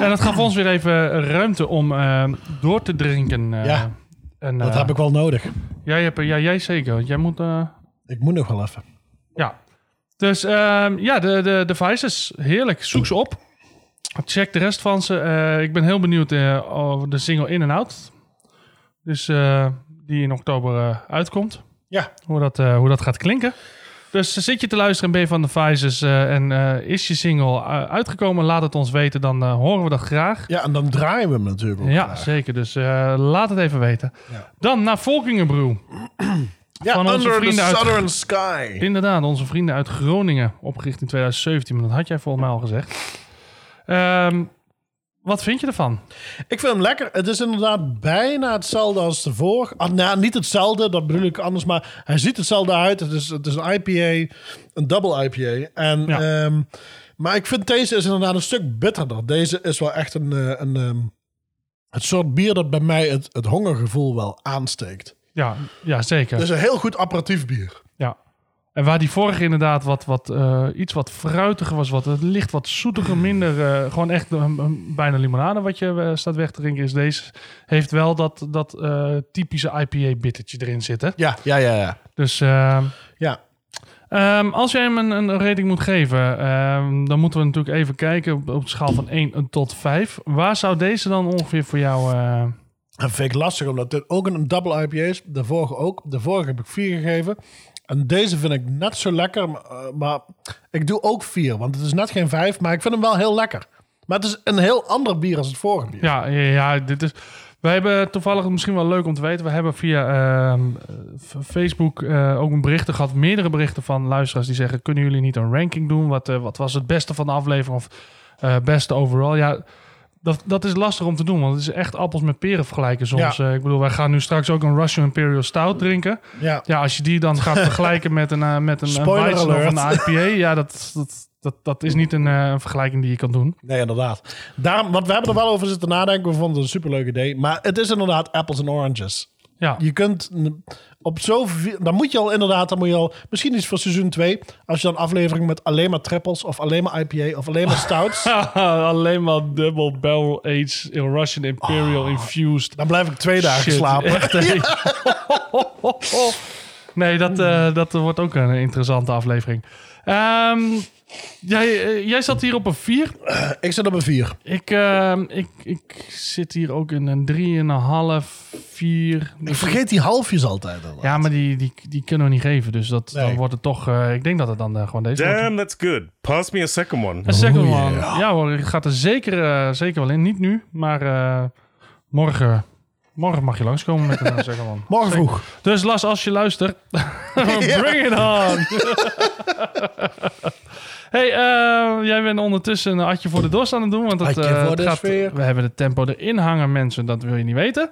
En dat gaf ons weer even ruimte om eh, door te drinken. eh. Ja, en, Dat eh, heb ik wel nodig. Jij, hebt, ja, jij zeker, want jij moet... Ik moet nog wel even. Ja. Dus ehm, ja, de, de devices, heerlijk. Zoek ze op. Check de rest van ze. Ik ben heel benieuwd over de single In and Out. Dus die in oktober uitkomt. Ja, Hoe dat, eh, hoe dat gaat klinken. Dus zit je te luisteren en ben je van de Devices eh, en eh, is je single uitgekomen, laat het ons weten. Dan horen we dat graag. ja en dan draaien we hem natuurlijk ook. Ja, graag. zeker. Dus laat het even weten. Ja. Dan naar Volkingenbrew. ja van onze Under the vrienden uit- Southern Sky. Inderdaad, onze vrienden uit Groningen, opgericht in 2017. Maar dat had jij volgens mij al gezegd. Ehm, wat vind je ervan? Ik vind hem lekker. Het is inderdaad bijna hetzelfde als de vorige. Ah, nou, niet hetzelfde, dat bedoel ik anders. Maar hij ziet hetzelfde uit. Het is, het is een IPA, een double IPA. En, Ja. ehm, maar ik vind deze is inderdaad een stuk bitterder. Deze is wel echt een, eh, een, ehm, het soort bier dat bij mij het, het hongergevoel wel aansteekt. Ja, ja zeker. Het is een heel goed apparatief bier. En waar die vorige inderdaad wat, wat, eh, iets wat fruitiger was, wat, het licht wat zoetiger, minder, eh, gewoon echt een, een- bijna limonade wat je eh, staat weg te drinken, is deze. Heeft wel dat, dat typische IPA-bittertje erin zitten. Ja, ja, ja, ja. Dus ehm, Ja, Ehm, als jij hem een, een rating moet geven, ehm, dan moeten we natuurlijk even kijken op, op de schaal van 1 tot 5. Waar zou deze dan ongeveer voor jou... Dat vind ik lastig, omdat dit ook een double IPA is. De vorige ook. De vorige heb ik 4 gegeven. En deze vind ik net zo lekker. Maar, eh, maar ik doe ook 4, want het is net geen 5. Maar ik vind hem wel heel lekker. Maar het is een heel ander bier als het vorige bier. ja, ja, dit is... Wij hebben toevallig misschien wel leuk om te weten. We hebben via ehm, Facebook eh, ook een berichten gehad. Meerdere berichten van luisteraars die zeggen... kunnen jullie niet een ranking doen? Wat, eh, wat was het beste van de aflevering? Of beste overall? Ja, dat, dat is lastig om te doen. Want het is echt appels met peren vergelijken soms. Ja. Eh, ik bedoel, wij gaan nu straks ook een Russian Imperial Stout drinken. Ja. Ja, als je die dan gaat vergelijken met een, eh, met een, een Spoiler Weizen of een IPA, ja, dat, dat, dat, dat is niet een, eh, een vergelijking die je kan doen. Nee, inderdaad. Daarom, want we hebben er wel over zitten nadenken. We vonden het een superleuk idee. Maar het is inderdaad apples en oranges. Ja, Je kunt op zoveel... Dan moet je al inderdaad... Dan moet je al... Misschien iets voor seizoen 2. Als je dan aflevering met alleen maar triples... Of alleen maar IPA... Of alleen maar stouts... alleen maar double barrel aged in Russian Imperial infused. dan blijf ik twee dagen Shit, slapen. echt, nee, dat, eh, dat wordt ook een interessante aflevering. Ehm, jij, eh, jij zat hier op een 4. Ik zit op een 4. Ik, ehm, ik, ik zit hier ook in een 3,5, 4. Ik vergeet die halfjes altijd. Ja, maar die, die, die kunnen we niet geven. Dus dat, dan wordt het toch... eh, ik denk dat het dan eh, gewoon deze wordt. Damn, that's good. Pass me a second one. Een second Oh, one. yeah. Ja hoor, ik ga er zeker, eh, zeker wel in. Niet nu, maar eh, morgen, morgen mag je langskomen met een second one. Morgen vroeg. Dus Las, als je luistert, bring it on! hey, eh, jij bent ondertussen een atje voor de dorst aan het doen. Want het, eh, voor het de gaat, sfeer. we hebben de tempo erin hangen, mensen. Dat wil je niet weten.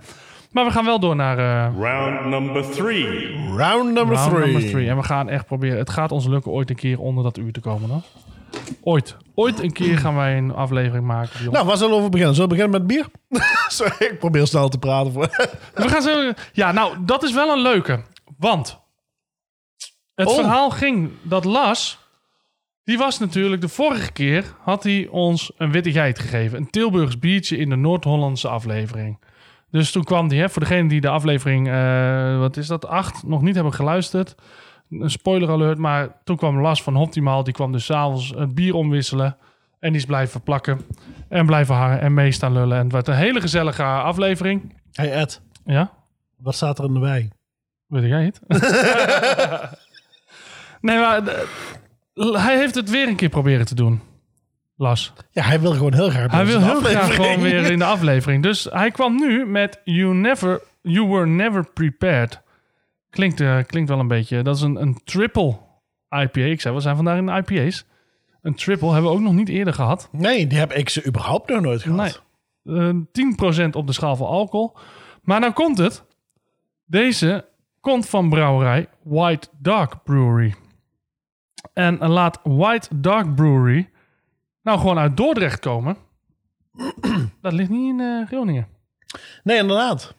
Maar we gaan wel door naar eh, Round number three. Round number round 3. number three. En we gaan echt proberen. Het gaat ons lukken ooit een keer onder dat uur te komen. Dan. Ooit. Ooit een keer gaan wij een aflevering maken. Nou, waar zullen we over beginnen? Zullen we beginnen met bier? Sorry, ik probeer snel te praten. Voor. We gaan zo. Ja, nou, dat is wel een leuke. Want het Oh. verhaal ging dat Las. Die was natuurlijk de vorige keer. had hij ons een witte geit gegeven. Een Tilburgs biertje in de Noord-Hollandse aflevering. Dus toen kwam die, hè, voor degene die de aflevering. eh, wat is dat? Acht nog niet hebben geluisterd. Een spoiler alert. Maar toen kwam Las van Optimaal. Die kwam dus s'avonds het bier omwisselen. En die is blijven plakken. En blijven hangen. En mee staan lullen. En het werd een hele gezellige aflevering. Hey Ed, Ja? wat staat er in de wei? Weet jij het? nee, maar de- hij heeft het weer een keer proberen te doen. Las. Ja, hij wil gewoon heel graag. Hij wil heel graag gewoon weer in de aflevering. Dus hij kwam nu met You, never, you Were Never Prepared. Klinkt, eh, klinkt wel een beetje. Dat is een, een triple IPA. Ik zei, we zijn vandaag in de IPA's. Een triple hebben we ook nog niet eerder gehad. Nee, die heb ik ze überhaupt nog nooit gehad. Nee. Eh, 10% op de schaal van alcohol. Maar nou komt het. Deze komt van brouwerij White Dark Brewery. En laat White Dark Brewery nou gewoon uit Dordrecht komen. Dat ligt niet in eh, Groningen. Nee, inderdaad.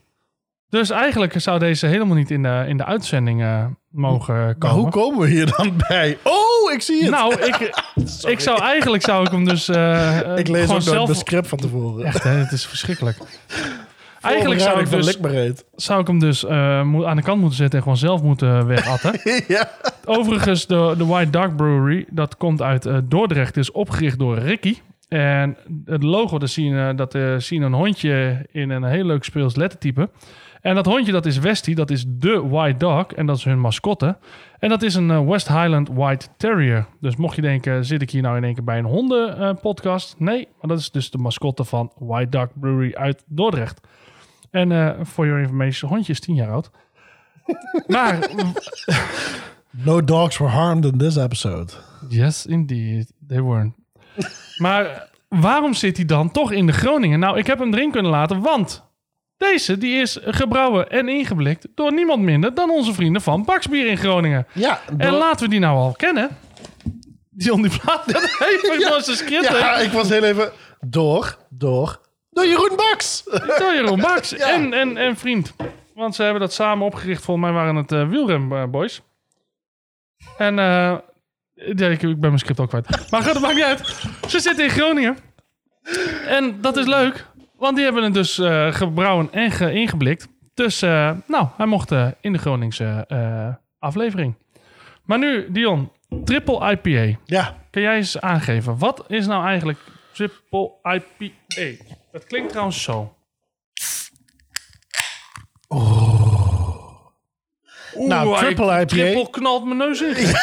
Dus eigenlijk zou deze helemaal niet in de, in de uitzending eh, mogen komen. Maar hoe komen we hier dan bij? Oh, ik zie het. Nou, ik, ik zou eigenlijk zou ik hem dus eh, ik lees gewoon ook zelf... mijn script van tevoren. Echt, hè, het is verschrikkelijk. Eigenlijk zou ik, dus, zou ik hem dus eh, aan de kant moeten zetten en gewoon zelf moeten wegatten. ja. Overigens, de, de White Duck Brewery, dat komt uit eh, Dordrecht, is opgericht door Ricky. En het logo, dat zie je, eh, dat, eh, zie je een hondje in een heel leuk speels lettertype. En dat hondje, dat is Westie, dat is de White Dog en dat is hun mascotte. En dat is een eh, West Highland White Terrier. Dus mocht je denken, zit ik hier nou in één keer bij een hondenpodcast? nee, maar dat is dus de mascotte van White Duck Brewery uit Dordrecht. En eh for your information, hondje is 10 jaar oud. maar No dogs were harmed in this episode. Yes, indeed. They weren't. maar waarom zit hij dan toch in de Groningen? Nou, ik heb hem erin kunnen laten, want deze die is gebrouwen en ingeblikt door niemand minder dan onze vrienden van Baksbier in Groningen. Ja, En door- laten we die nou al kennen. Die plaat even script heen. ja, ik was heel even door, door, door Jeroen Baks. Door Jeroen Baks Ja. en, en, en vriend. Want ze hebben dat samen opgericht. Volgens mij waren het eh wielrenboys. En eh, ja, ik, ik ben mijn script ook kwijt. Maar goed, dat maakt niet uit. Ze zitten in Groningen. En dat is leuk. Want die hebben het dus eh, gebrouwen en ge- ingeblikt. Dus eh, nou, hij mocht eh, in de Groningse eh, aflevering. Maar nu, Dion, triple IPA. Ja, Kan jij eens aangeven, wat is nou eigenlijk triple IPA? Dat klinkt trouwens zo. Nou, Oeh, triple hij- IPA. Triple knalt mijn neus in.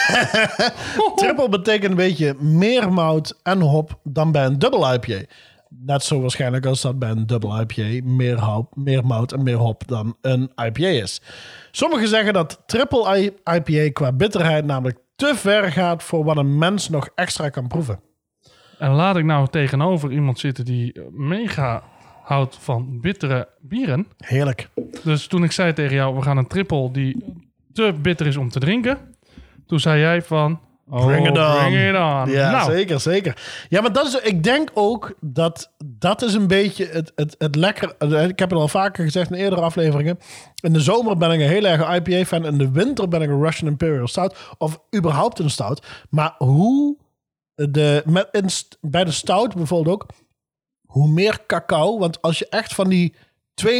triple betekent een beetje meer mout en hop dan bij een dubbel IPA. Net zo waarschijnlijk als dat bij een dubbel IPA meer, hop, meer mout en meer hop dan een IPA is. Sommigen zeggen dat triple IPA qua bitterheid namelijk te ver gaat voor wat een mens nog extra kan proeven. En laat ik nou tegenover iemand zitten die mega houdt van bittere bieren. Heerlijk. Dus toen ik zei tegen jou, we gaan een triple die te bitter is om te drinken. Toen zei jij van... Oh, Bring it on. Bring it on. Ja, nou, zeker, zeker. Ja, maar dat is, ik denk ook dat dat is een beetje het, het, het lekker. Ik heb het al vaker gezegd in eerdere afleveringen. In de zomer ben ik een heel erg IPA-fan. In de winter ben ik een Russian Imperial Stout. Of überhaupt een stout. Maar hoe de, met, in, bij de stout bijvoorbeeld ook, hoe meer cacao. Want als je echt van die 92%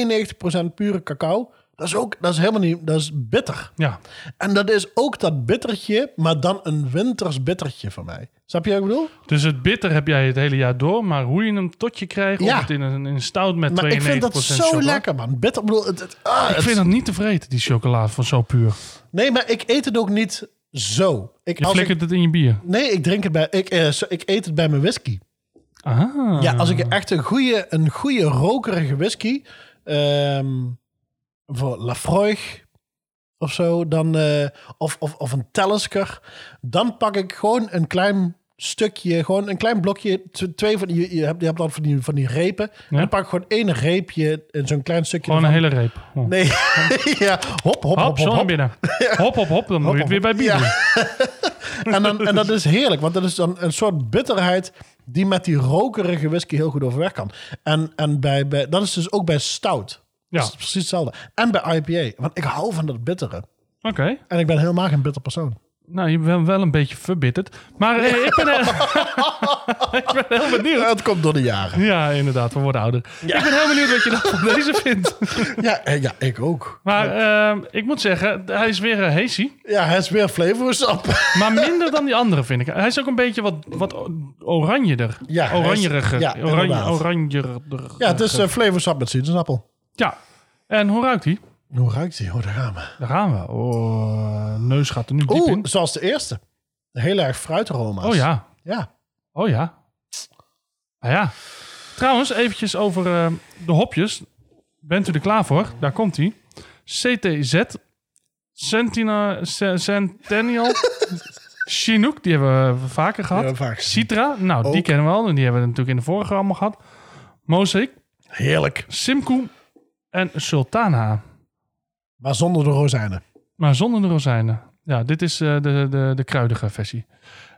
pure cacao, dat is ook, dat is helemaal niet, dat is bitter. ja. En dat is ook dat bittertje, maar dan een winters bittertje van mij. Snap je wat ik bedoel? Dus het bitter heb jij het hele jaar door, maar hoe je hem tot je krijgt, Ja. of het in een, in een stout met 92% Maar ik vind dat zo chocola. lekker, man. Bitter, ik bedoel, het, het- ah, Ik het- vind dat niet te vreten, die chocola van zo puur. Nee, maar ik eet het ook niet zo. Ik, Je ik, flikkert het in je bier. nee, ik drink het bij, ik, eh, ik eet het bij mijn whisky. Ah. Ja, als ik echt een goede, een goede rokerige whisky, ehm, voor Lafroig of zo, dan, eh, of, of, of een Talisker, dan pak ik gewoon een klein stukje, gewoon een klein blokje, twee van die, je hebt, je hebt dan van die, van die repen, en dan pak gewoon één reepje en zo'n klein stukje Gewoon een hele reep. Oh. Nee, ja, hop, hop, Hop, hop, hop, hop. binnen. Hop, hop, hop. Dan moet je het weer bij Ja. doen. En, dan, en dat is heerlijk, want dat is dan een soort bitterheid die met die rokerige whisky heel goed overweg kan. En, en bij, bij, dat is dus ook bij stout. Ja. Dat is precies hetzelfde. En bij IPA, want ik hou van dat bittere. Oké. En ik ben helemaal geen bitter persoon. Nou, je bent wel een beetje verbitterd. Maar eh, ik, ben, eh, ik ben heel benieuwd. Het komt door de jaren. Ja, inderdaad. We worden ouder. Ik ben heel benieuwd wat je dan van deze vindt. Ja, eh, ja ik ook. Maar ehm, ik moet zeggen, hij is weer uh, hazy. Ja, hij is weer flavorstap. Maar minder dan die andere, vind ik. Hij is ook een beetje wat, wat oranjeder. Ja, Oranjeriger. ja, Oranje, oranjeriger. Ja, het is uh, flavorstap met sinaasappel. Ja. En hoe ruikt hij? Hoe ruikt hij? Oh, daar gaan we. Daar gaan we. Oh, neus gaat er nu diep Oeh, in. zoals de eerste. Heel erg fruitaroma's. Oh ja. Ja. Oh ja. Ah ja. Trouwens, eventjes over eh, de hopjes. Bent u er klaar voor? Daar komt hij. CTZ. Sentina, Ce- Centennial. Chinook, die hebben we vaker gehad. vaak. Citra, nou, die Ook. kennen we al. En die hebben we natuurlijk in de vorige allemaal gehad. Mosaic, Heerlijk. Simcoe en Sultana. Maar zonder de rozijnen. Maar zonder de rozijnen. Ja, dit is eh, de, de, de kruidige versie.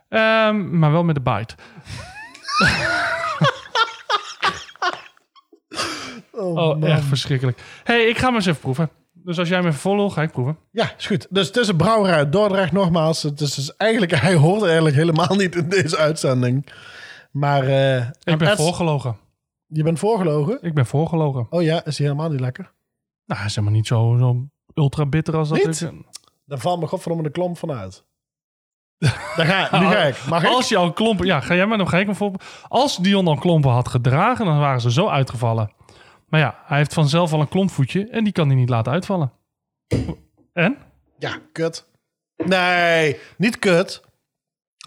Ehm, maar wel met de bite. Oh, echt verschrikkelijk. hey, ik ga maar eens even proeven. Dus als jij me volgt, ga ik proeven. Ja, is goed. Dus het is een brouwerij uit Dordrecht, nogmaals. Het is dus eigenlijk, hij hoort eigenlijk helemaal niet in deze uitzending. Maar eh, Ik ben Ed- voorgelogen. je bent voorgelogen. Ik ben voorgelogen. Oh ja, is hij helemaal niet lekker? Nou, hij is helemaal niet zo, zo ultra bitter als dat. Niet? ik- Daar valt me godverdomme de klomp van uit. Daar ga, nu ga ik. Mag ik? Als je al klompen... Ja, ga jij maar nog ga ik. Als Dion al klompen had gedragen, dan waren ze zo uitgevallen. Maar ja, hij heeft vanzelf al een klompvoetje en die kan hij niet laten uitvallen. En? Ja, kut. Nee, niet kut.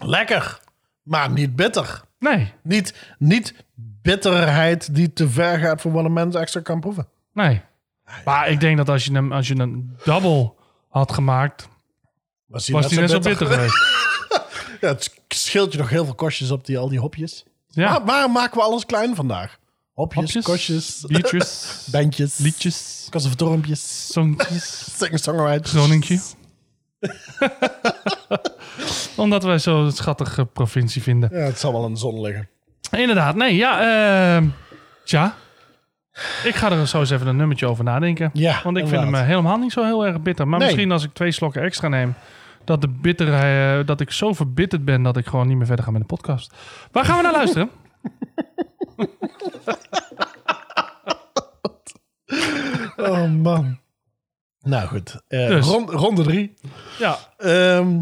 Lekker. Maar niet bitter. Nee, Niet, niet bitterheid die te ver gaat voor wat een mens extra kan proeven. nee. Maar ik denk dat als je een, als je een double had gemaakt, Was was die net zo bitter geweest. Ja, het scheelt je nog heel veel kostjes op die, al die hopjes. Ja, Maar waarom maken we alles klein vandaag? Hopjes, hopjes, kostjes, biertjes, bandjes, liedjes, conservatoriumpjes, songjes, singer-songwriters. Omdat wij zo'n schattige provincie vinden. Ja, het zal wel de zon liggen. Inderdaad, nee, ja. ehm tja, ik ga er zo eens even een nummertje over nadenken. Ja, Want ik vind hem eh, helemaal niet zo heel erg bitter. Maar Nee. misschien als ik twee slokken extra neem, dat, de bitter, eh, dat ik zo verbitterd ben dat ik gewoon niet meer verder ga met de podcast. Waar gaan we naar luisteren? Oh man. Nou goed, eh, Dus. rond- ronde drie. ja, Ehm,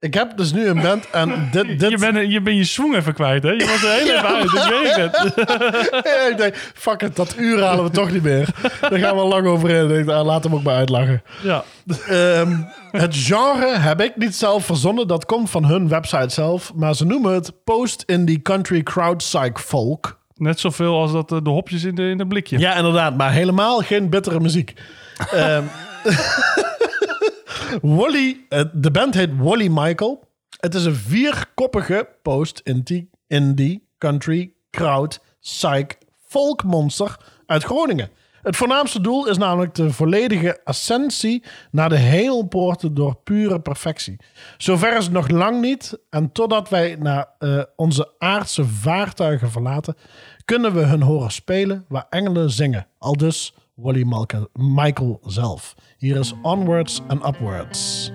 ik heb dus nu een band en dit... dit je bent je, bent je even kwijt, hè? Je was er heel even uit, ik weet het. Ja, ik denk, fuck it, dat uur halen we toch niet meer. Daar gaan we lang over in. Ik denk, ah, laat hem ook maar uitlachen. Ja, Ehm, het genre heb ik niet zelf verzonnen. Dat komt van hun website zelf. Maar ze noemen het Post-Indie Country Crowd Psych Folk. net zoveel als dat, eh, de hopjes in de, in het blikje. Ja, inderdaad. Maar helemaal geen bittere muziek. Ehm, Wally, eh, de band heet Wally Michael. Het is een vierkoppige post-indie indie country crowd psych folk monster uit Groningen. Het voornaamste doel is namelijk de volledige ascensie naar de hemelpoorten door pure perfectie. Zover is het nog lang niet. En totdat wij naar eh, onze aardse vaartuigen verlaten, kunnen we hun horen spelen waar engelen zingen. Al dus Wally Michael zelf. Hier is Onwards and Upwards.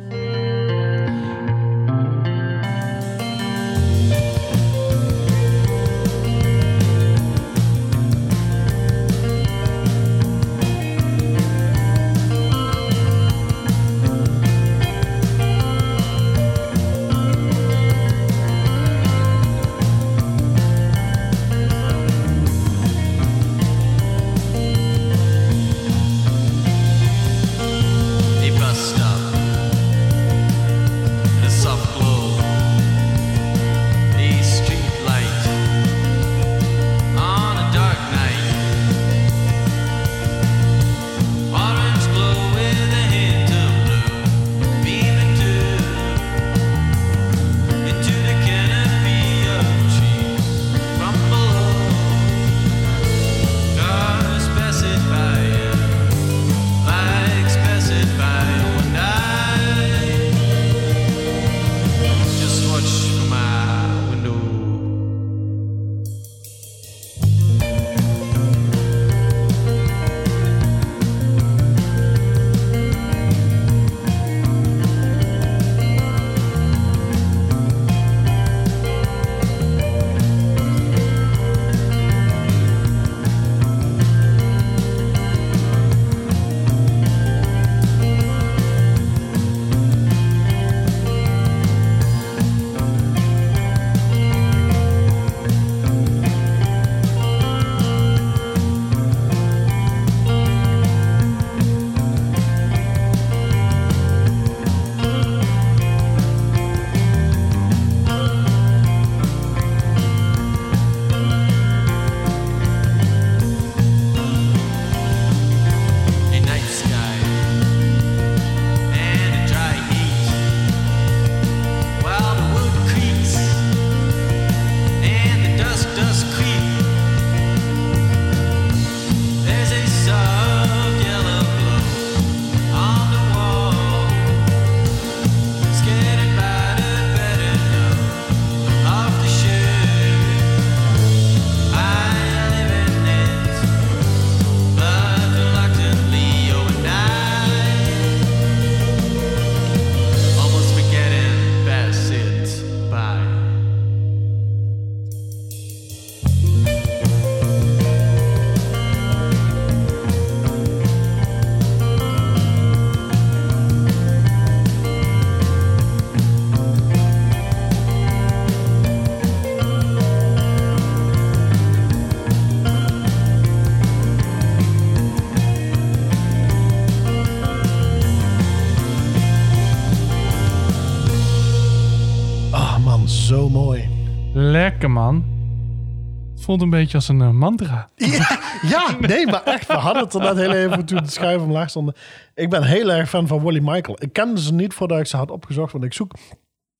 Voelt een beetje als een eh, mantra. Ja, nee, maar echt, we hadden het er net heel even toen de schuiven omlaag stonden. Ik ben heel erg fan van Wally Michael. Ik kende ze niet voordat ik ze had opgezocht, want ik zoek...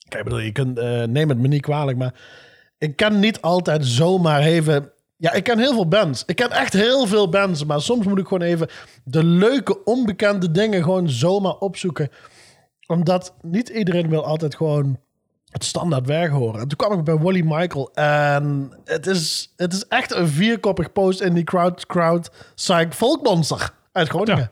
Kijk, bedoel, je kunt, eh, neem het me niet kwalijk, maar ik ken niet altijd zomaar even... Ja, ik ken heel veel bands. Ik ken echt heel veel bands, maar soms moet ik gewoon even de leuke, onbekende dingen gewoon zomaar opzoeken. Omdat niet iedereen wil altijd gewoon het standaard werk horen. En toen kwam ik bij Wally Michael en het is, het is echt een vierkoppig post in die crowd, crowd psych folkmonster uit Groningen.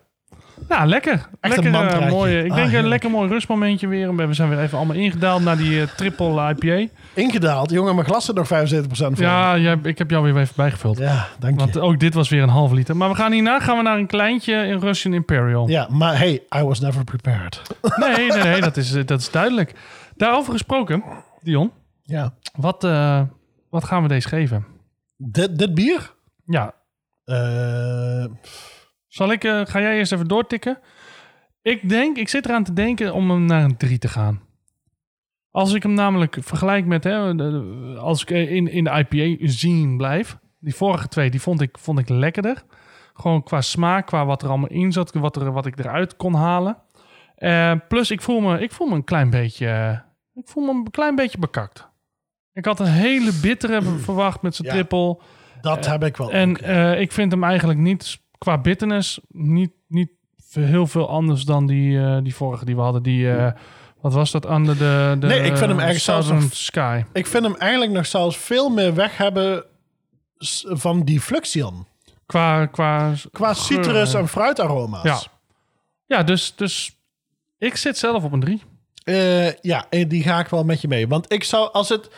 Nou, lekker. Echt lekker een eh, mantraatje. mooi. Ik Ah, denk een lekker mooi rustmomentje weer. We zijn weer even allemaal ingedaald naar die eh, triple IPA. Ingedaald. Jongen, mijn glas zit nog 75% voor. Ja, jij, ik heb jou weer even bijgevuld. ja dank je. Want ook dit was weer een half liter. Maar we gaan hierna gaan we naar een kleintje in Russian Imperial. ja, maar hey, I was never prepared. Nee, nee, nee, dat is, eh, dat is duidelijk. Daarover gesproken, Dion. ja. Wat, eh, wat gaan we deze geven? Dit, dit bier? Ja, Eh, zal ik, eh, ga jij eerst even doortikken? Ik denk, ik zit eraan te denken om hem naar een 3 te gaan. Als ik hem namelijk vergelijk met, hè, als ik in, in de IPA zien blijf. Die vorige twee, die vond ik, vond ik lekkerder. Gewoon qua smaak, qua wat er allemaal in zat, wat, er, wat ik eruit kon halen. Plus, ik voel, me, ik voel me een klein beetje, ik voel me een klein beetje bekakt. Ik had een hele bittere verwacht met zijn Ja. triple. dat heb ik wel. En eh, ik vind hem eigenlijk niet, qua bitterness, niet, niet heel veel anders dan die, eh, die vorige die we hadden. Die, eh, wat was dat? Under de, de Nee, ik vind hem eigenlijk zelfs nog- Sky. Ik vind hem eigenlijk nog zelfs veel meer weg hebben van die Fluxion. Qua, qua, Qua citrus en fruitaroma's. Ja. Ja, dus, dus ik zit zelf op een 3. Eh, ja, eh, die ga ik wel met je mee. Want ik zou, als het,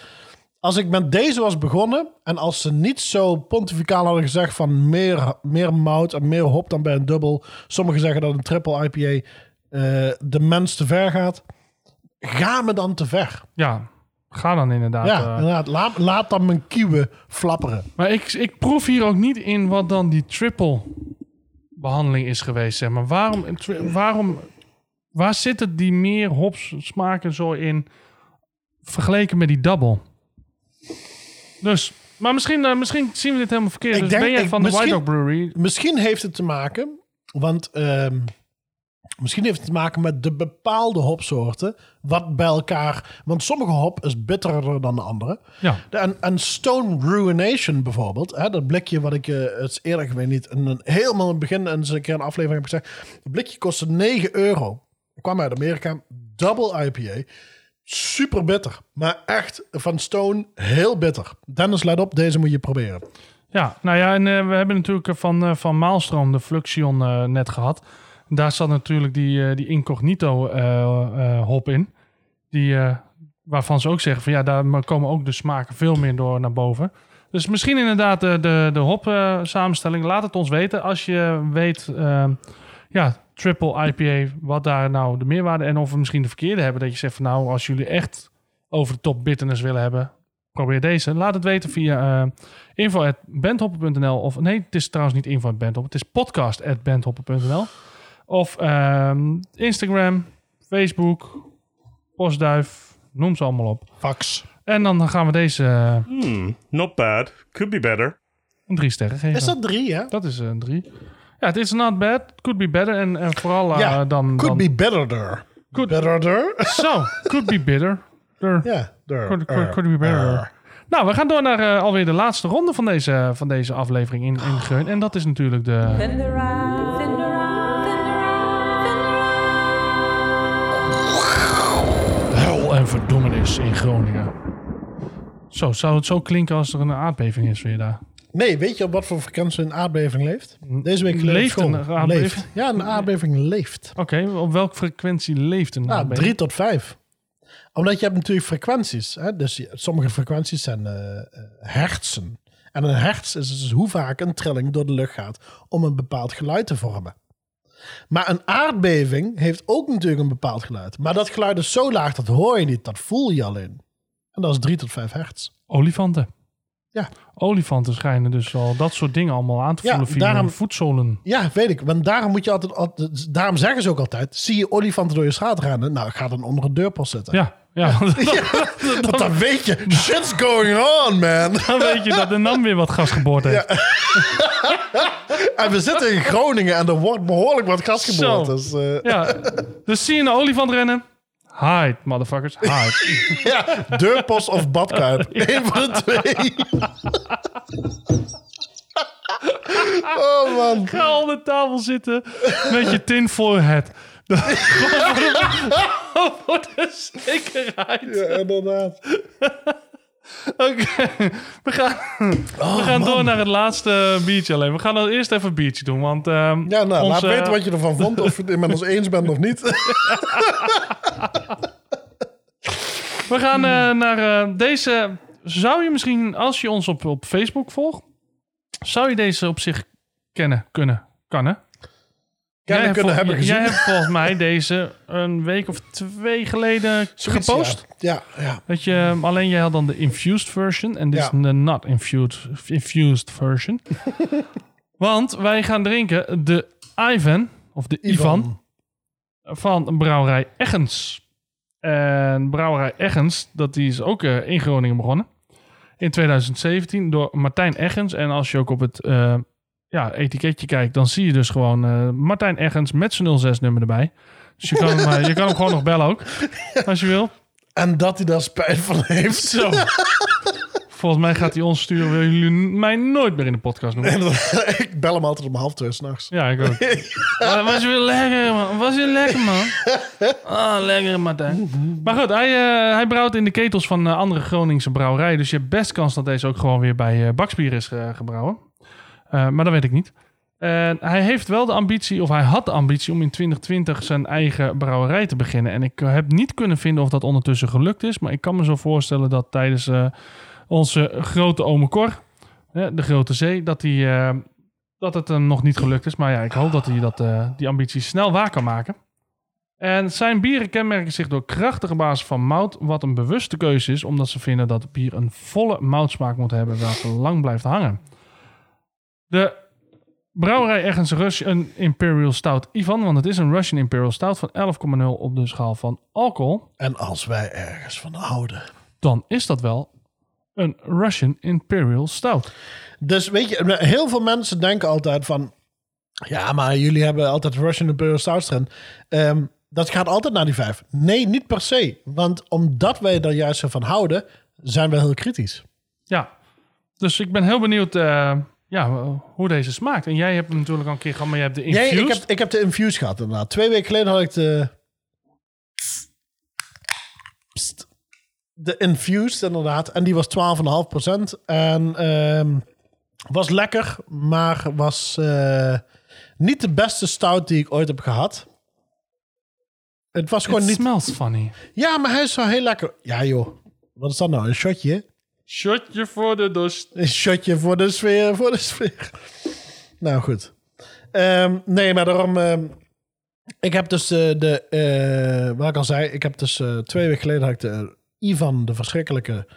als ik met deze was begonnen en als ze niet zo pontificaal hadden gezegd van meer, meer mout en meer hop dan bij een dubbel. Sommigen zeggen dat een triple IPA eh, de mens te ver gaat. Ga me dan te ver. Ja, ga dan inderdaad. ja, inderdaad. Laat, laat dan mijn kieuwen flapperen. Maar ik, ik proef hier ook niet in wat dan die triple behandeling is geweest. Zeg maar. waarom, waarom, waar zitten die meer hops smaken zo in vergeleken met die double? Dus, maar misschien, eh, misschien zien we dit helemaal verkeerd. Ik dus denk- ben jij ik- van de White Dog Brewery? Misschien heeft het te maken, want ehm, misschien heeft het te maken met de bepaalde hopsoorten. Wat bij elkaar, want sommige hop is bitterder dan de andere. Ja, En, en Stone Ruination bijvoorbeeld, hè, dat blikje wat ik eh, het is eerder geweest niet, een, helemaal in het begin eens een keer een aflevering heb gezegd. Het blikje kostte 9 euro. Kwam uit Amerika, double IPA. Super bitter, maar echt van Stone heel bitter. Dennis, let op, deze moet je proberen. ja, nou ja, en eh, we hebben natuurlijk eh, van, eh, van Maalstroom de Fluxion net gehad. Daar zat natuurlijk die, die incognito hop in. Die, waarvan ze ook zeggen van ja, daar komen ook de smaken veel meer door naar boven. Dus misschien inderdaad de, de, de hop samenstelling. Laat het ons weten als je weet, ja, triple IPA, wat daar nou de meerwaarde en of we misschien de verkeerde hebben. Dat je zegt van nou, als jullie echt over de top bitterness willen hebben, probeer deze. Laat het weten via eh info.bandhoppen.nl of nee, het is trouwens niet info.bandhoppen, het is podcast.bandhoppen.nl of ehm, Instagram, Facebook, Postduif, noem ze allemaal op. Fax. En dan gaan we deze eh, Hmm, not bad. Could be better. een drie sterren geven. Is dat drie, hè? Dat is een drie. Ja, het is not bad. Could be better. En, en vooral eh, Ja, dan... Could dan, be betterder. Could- Betterder? Zo, could be bitter. Er. ja, der. Could, could, could be better. Nou, we gaan door naar eh, alweer de laatste ronde van deze, van deze aflevering in, in Geun. En dat is natuurlijk de... Hel en verdommenis in Groningen. Zo, zou het zo klinken als er een aardbeving is weer daar? Nee, weet je op wat voor frequentie een aardbeving leeft? Deze week Leeft een aardbeving? Leeft. Ja, een aardbeving leeft. Oké, op welke frequentie leeft een Nou, aardbeving? drie tot vijf. Omdat je hebt natuurlijk frequenties. Hè? Dus sommige frequenties zijn eh, eh, hertzen. En een hertz is dus hoe vaak een trilling door de lucht gaat om een bepaald geluid te vormen. Maar een aardbeving heeft ook natuurlijk een bepaald geluid. Maar dat geluid is zo laag, dat hoor je niet. Dat voel je alleen. En dat is 3 tot 5 hertz. Olifanten. Ja. Olifanten schijnen dus al dat soort dingen allemaal aan te Ja, voelen via daarom- hun voetzolen. Ja, weet ik. Want daarom moet je altijd, altijd- Daarom zeggen ze ook altijd: zie je olifanten door je straat rennen? Nou, ga dan onder een deurpost zitten. Ja, Ja, want Want dan weet je, shit's going on, man. dan weet je dat de NAM weer wat gas geboord heeft. En we zitten in Groningen en er wordt behoorlijk wat gas geboord. Dus, eh, Ja, dus zie je een olifant rennen? Hide, motherfuckers, hide. ja, deurpost of badkuip. Eén van de twee. oh man. Ga onder de tafel zitten met je tin forehead. Voor de zekerheid. Ja, inderdaad. Oké, we gaan, Oh, we gaan door naar het laatste biertje alleen. We gaan dan eerst even een biertje doen, want... ehm, Ja, nou, laat weten wat je ervan vond. Of je het met ons eens bent of niet. We gaan eh, naar eh, deze... Zou je misschien, als je ons op, op Facebook volgt... Zou je deze op zich kennen, kunnen, kan hè? Kennen hebt kunnen hebben gezien. Jij hebt volgens mij deze een week of twee geleden Zoiets, gepost. Ja, ja. ja. Dat je, alleen jij had dan de infused version en dit Ja. is de not infused, infused version. Want wij gaan drinken de Ivan, of de Ivan, van brouwerij Eggens. En brouwerij Eggens, dat die is ook eh, in Groningen begonnen. In 2017 door Martijn Eggens. En als je ook op het eh, ja, etiketje kijkt, dan zie je dus gewoon eh, Martijn Eggens met zijn 06-nummer erbij. Dus je kan, hem, eh, je kan hem gewoon nog bellen ook, als je wil. En dat hij daar spijt van heeft. Zo. Volgens mij gaat hij ons sturen. Willen jullie mij nooit meer in de podcast noemen? ik bel hem altijd om half twee s'nachts. Ja, ik ook. Was je weer lekker, man. Was je lekker, man. Ah, lekker, Martijn. Maar goed, hij, eh, hij brouwt in de ketels van andere Groningse brouwerijen. Dus je hebt best kans dat deze ook gewoon weer bij Bakspier is gebrouwen. Eh, maar dat weet ik niet. Hij heeft wel de ambitie, of hij had de ambitie om in 2020 zijn eigen brouwerij te beginnen. En ik eh, heb niet kunnen vinden of dat ondertussen gelukt is. Maar ik kan me zo voorstellen dat tijdens eh, onze grote ome Cor, de Grote Zee, dat, die, dat het hem nog niet gelukt is. Maar ja, ik hoop dat hij dat, die ambitie snel waar kan maken. En zijn bieren kenmerken zich door krachtige basis van mout, wat een bewuste keuze is, omdat ze vinden dat bier een volle moutsmaak moet hebben, welke lang blijft hangen. De brouwerij ergens Russian Imperial Stout Ivan, want het is een Russian Imperial Stout van 11,0 op de schaal van alcohol, En als wij ergens van houden. dan is dat wel een Russian Imperial Stout. Dus weet je, heel veel mensen denken altijd van... Ja, maar jullie hebben altijd Russian Imperial Stouts erin. Ehm, dat gaat altijd naar die vijf. Nee, niet per se. Want omdat wij er juist van houden, zijn we heel kritisch. Ja, dus ik ben heel benieuwd eh, ja, hoe deze smaakt. En jij hebt hem natuurlijk al een keer gehad, maar je hebt de Nee, infused. ik heb, ik heb de Infuse gehad inderdaad. Twee weken geleden had ik de... De Infused inderdaad. En die was 12,5%. En ehm, was lekker, maar was eh, niet de beste stout die ik ooit heb gehad. Het was gewoon It niet... smells funny. Ja, maar hij is wel heel lekker. Ja joh, wat is dat nou? Een shotje? Shotje voor de dorst. Een shotje voor de sfeer, voor de sfeer. Nou goed. Ehm, nee, maar daarom... ehm, ik heb dus eh, de... eh, wat ik al zei, ik heb dus eh, twee weken geleden had ik de Ivan, de verschrikkelijke,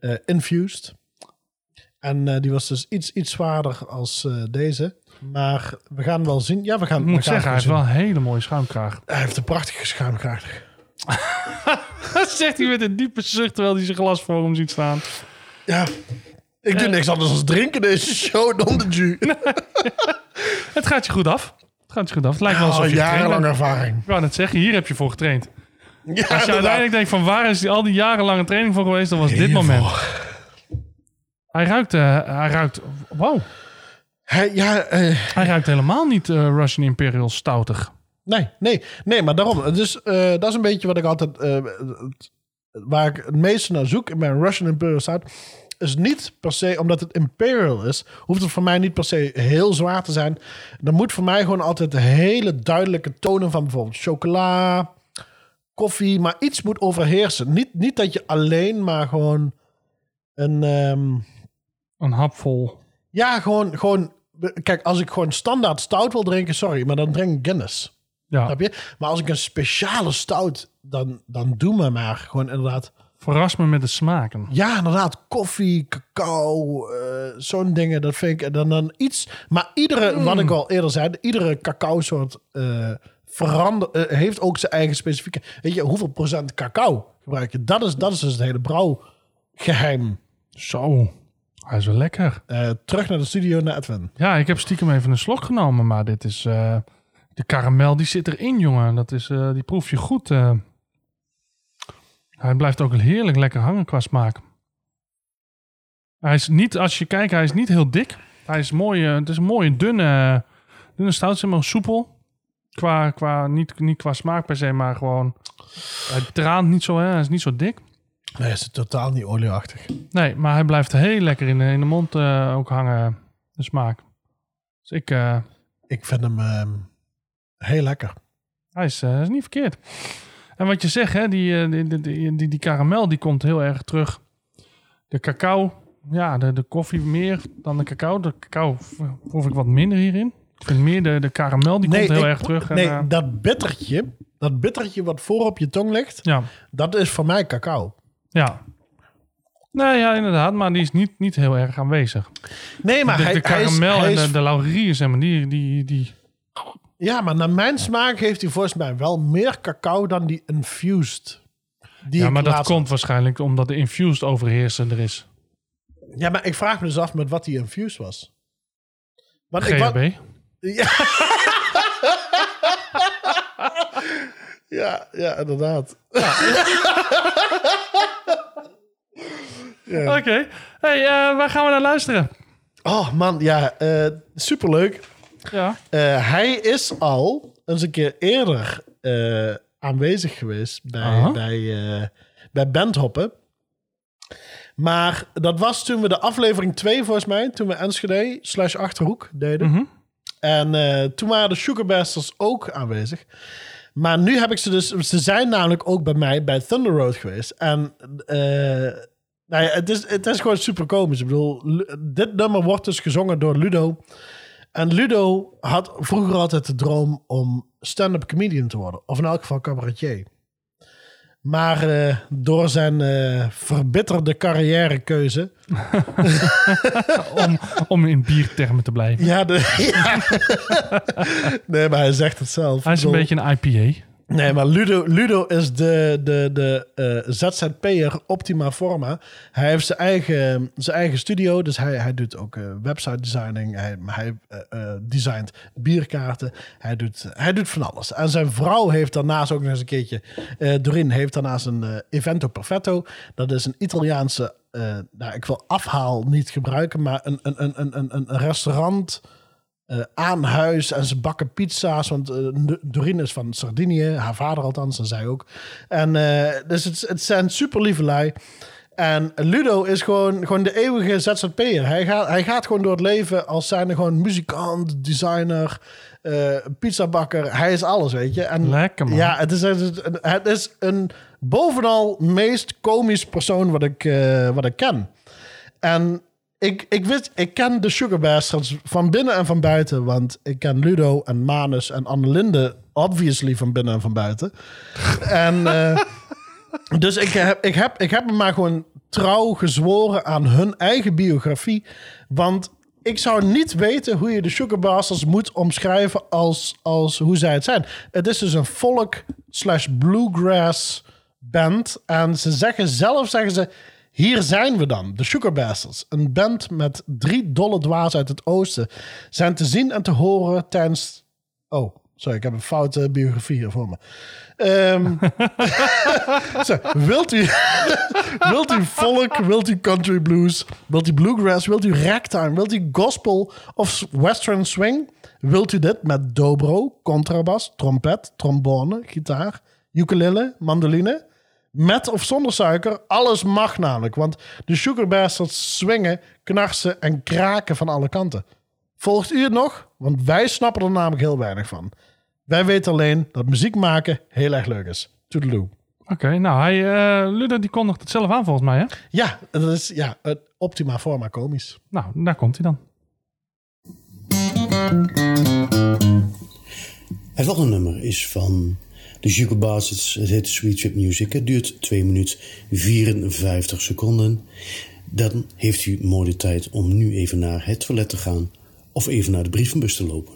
eh, Infused. En eh, die was dus iets, iets zwaarder als eh, deze. Maar we gaan wel zien. Ja, we gaan, Ik we moet gaan zeggen, hij het heeft wel een hele mooie schuimkraag. Hij heeft een prachtige schuimkraag. Dat zegt hij met een diepe zucht terwijl hij zijn glas voor hem ziet staan. Ja, ik doe niks anders dan drinken deze show dan de ju. Het gaat je goed af. Het gaat je goed af. Het lijkt wel alsof je jarenlange ervaring. Ik wou net zeggen, hier heb je voor getraind. Ja, Als je inderdaad. uiteindelijk denkt van waar is die, al die jarenlange training voor geweest, dan was dit Hiervoor. moment. Hij ruikt, eh, hij ruikt, wow, Hij, ja, eh, hij ruikt helemaal niet eh, Russian Imperial stoutig. nee, nee, nee, maar daarom. Dus eh, dat is een beetje wat ik altijd, eh, het- waar ik het meeste naar zoek in mijn Russian Imperial Stout. Is niet per se, omdat het Imperial is, hoeft het voor mij niet per se heel zwaar te zijn. Er moet voor mij gewoon altijd hele duidelijke tonen van bijvoorbeeld chocola, koffie, maar iets moet overheersen. Niet, niet dat je alleen maar gewoon een. ehm, Een hap vol. Ja, gewoon, gewoon. Kijk, als ik gewoon standaard stout wil drinken, sorry, maar dan drink ik Guinness. Ja, Snap je? Maar als ik een speciale stout, dan, dan doe me maar gewoon inderdaad. verras me met de smaken. Ja, inderdaad, koffie, cacao, eh, zo'n dingen. Dat vind ik dan, dan iets. Maar iedere, wat ik al eerder zei, iedere cacao soort eh, verander, eh, heeft ook zijn eigen specifieke... Weet je, hoeveel procent cacao gebruik je? Dat is, dat is dus het hele brouwgeheim. Zo, hij is wel lekker. Eh, terug naar de studio, naar Edwin. Ja, ik heb stiekem even een slok genomen, maar dit is... eh, de karamel die zit erin, jongen. Dat is, eh, die proef je goed. Hij blijft ook heerlijk lekker hangen qua smaak. Hij is niet, als je kijkt, hij is niet heel dik. Hij is mooi, eh, het is een mooie dunne, dunne stout, zeg maar soepel. Qua, qua, niet, niet qua smaak per se, maar gewoon... Hij traant niet zo, hè? hij is niet zo dik. Nee, is het totaal niet olieachtig. Nee, maar hij blijft heel lekker in de, in de mond eh, ook hangen, de smaak. Dus ik, eh, Ik vind hem ehm, heel lekker. hij is, hij is niet verkeerd. En wat je zegt, hè, die, eh, die, die, die, die, die karamel die komt heel erg terug. De cacao, ja, de, de koffie meer dan de cacao. De cacao proef ik wat minder hierin. Ik vind meer de, de karamel, die komt heel ik- erg terug. En, Nee, eh, dat bittertje, dat bittertje wat voor op je tong ligt, ja, dat is voor mij cacao. ja. Nee, ja, inderdaad, maar die is niet, niet heel erg aanwezig. Nee, maar de, hij, de hij is- karamel en de, de laurier, zeg maar, die, die, die, Ja, maar naar mijn smaak heeft hij volgens mij wel meer cacao dan die infused. Die Ja, ik maar dat laatst- komt waarschijnlijk omdat de infused overheersender is. Ja, maar ik vraag me dus af met wat die infused was. Want ik GHB. wa- Ja. ja, ja, inderdaad. Oké. Hey, eh, waar gaan we naar luisteren? Oh man, ja, eh, superleuk. Ja. Eh, hij is al eens een keer eerder eh, aanwezig geweest bij, Aha. bij, eh, bij Bandhoppen. Maar dat was toen we de aflevering 2, volgens mij, toen we Enschede slash Achterhoek deden. Mhm. En toen waren de Sugarbusters ook aanwezig. Maar nu heb ik ze dus... Ze zijn namelijk ook bij mij bij Thunder Road geweest. En eh, nou ja, het, is, het is gewoon super komisch. Ik bedoel, dit nummer wordt dus gezongen door Ludo. En Ludo had vroeger altijd de droom om stand-up comedian te worden. Of in elk geval cabaretier. Maar eh, door zijn eh, verbitterde carrièrekeuze... Om, om in biertermen te blijven. Ja, de, ja. nee, maar hij zegt het zelf. Hij is een bedoel- beetje een IPA. Nee, maar Ludo, Ludo is de, de, de eh, ZZP'er Optima Forma. Hij heeft zijn eigen, zijn eigen studio, dus hij, hij doet ook eh, website designing. Hij, hij eh, designt bierkaarten. Hij doet, hij doet van alles. En zijn vrouw heeft daarnaast ook nog eens een keertje... Doreen heeft daarnaast een Evento Perfetto. Dat is een Italiaanse... nou, ik wil afhaal niet gebruiken, maar een, een, een, een, een restaurant eh, aan huis en ze bakken pizza's. Want eh, N- Doreen is van Sardinië, haar vader althans, en zij ook. En eh, dus het, het zijn super lieve lui. En Ludo is gewoon, gewoon de eeuwige ZZP'er. Hij gaat, hij gaat gewoon door het leven als zijnde gewoon muzikant, designer, eh pizzabakker. Hij is alles, weet je. En Lekker, man. Ja, het is, het, is- het is een bovenal meest komisch persoon wat ik, eh, wat ik ken. En ik, ik, wist, ik ken de Sugar van binnen en van buiten. Want ik ken Ludo en Manus en Annelinde obviously van binnen en van buiten. en eh, dus ik heb, ik, heb, ik heb me maar gewoon trouw gezworen aan hun eigen biografie. Want ik zou niet weten hoe je de Sugar moet omschrijven als, als hoe zij het zijn. Het is dus een folk slash bluegrass band. En ze zeggen zelf, zeggen ze... Hier zijn we dan, de Sugar. Een band met drie dolle dwaas uit het oosten. Zijn te zien en te horen tijdens... Oh, sorry, ik heb een foute biografie hier voor me. Ehm, wilt, u, wilt u folk, wilt u country blues, wilt u bluegrass, wilt u ragtime, wilt u gospel of western swing? Wilt u dit met dobro, contrabas, trompet, trombone, gitaar, ukulele, mandoline? Met of zonder suiker, alles mag namelijk. Want de Sugar Bastards swingen, knarsen en kraken van alle kanten. Volgt u het nog? Want wij snappen er namelijk heel weinig van. Wij weten alleen dat muziek maken heel erg leuk is. Toedeloe. Oké, nou, hij, eh Ludo die kondigt het zelf aan volgens mij, hè? Ja, dat is ja, het optima forma komisch. Nou, daar komt hij dan. Het volgende nummer is van de Juke Basis, het heet Sweet Chip Music. Het duurt 2 minuten 54 seconden. Dan heeft u mooi de tijd om nu even naar het toilet te gaan of even naar de brievenbus te lopen.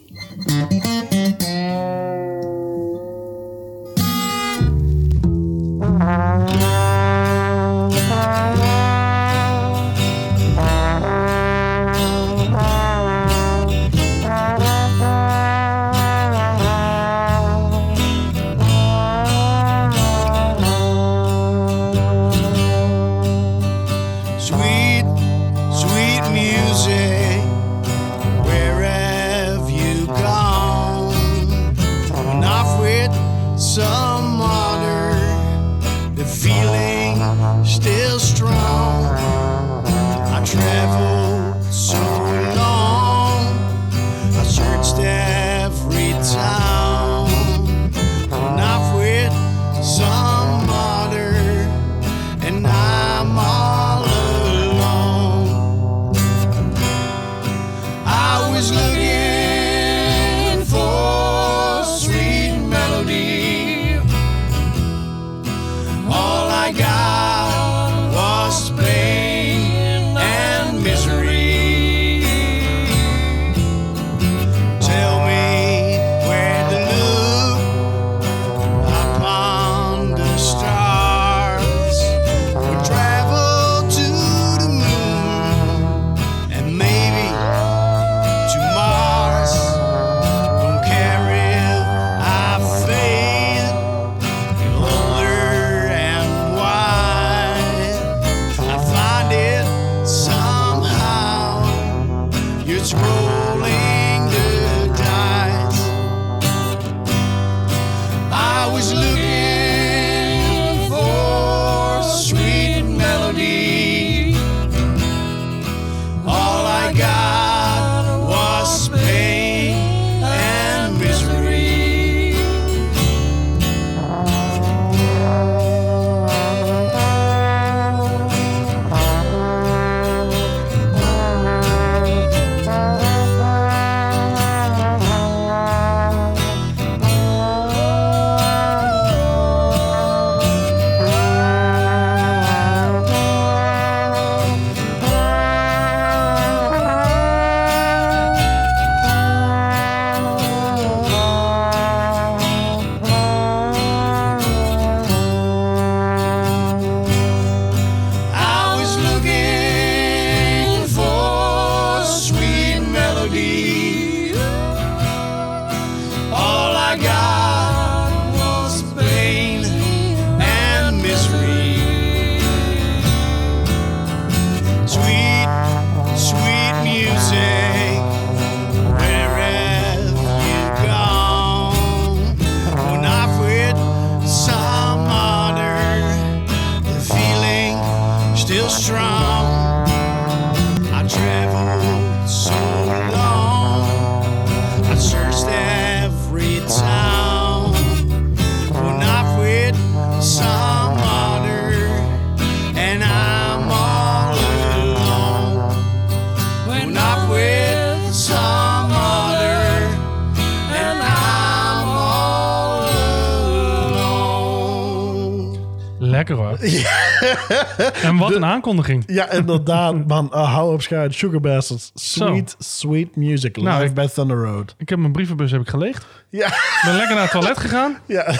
Lekker hoor. En wat een aankondiging. Ja, inderdaad, man. Uh, hou op schuit. Sugar Bastards. Sweet, sweet music. Live Nou, bij Thunder Road. Ik heb mijn brievenbus heb ik geleegd. Ja, Ik ben lekker naar het toilet gegaan. ja.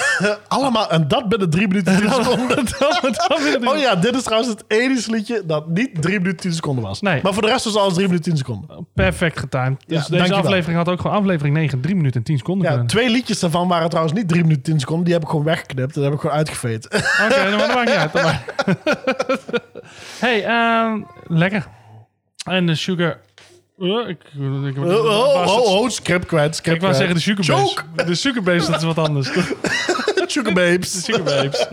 allemaal. En dat binnen drie minuten en tien seconden. Oh ja, dit is trouwens het enige liedje dat niet drie minuten 10 seconden was. Nee. Maar voor de rest was alles drie minuten 10 seconden. Perfect getimed. Dus Ja, deze aflevering had ook gewoon aflevering 9, 3 minuten en 10 seconden Ja, kunnen. twee liedjes daarvan waren trouwens niet drie minuten 10 seconden. Die heb ik gewoon weggeknipt. Dat heb ik gewoon uitgeveten. Oké, dan maar dat maakt niet uit. dat maakt- hey, ehm, lekker. En de sugar... Ik, ik, Oh, oh, oh, oh, script kwijt. Script ik wou zeggen de kwijt. sugarbase. De sugarbase, dat is wat anders. Sugar Babes. Sugarbabes.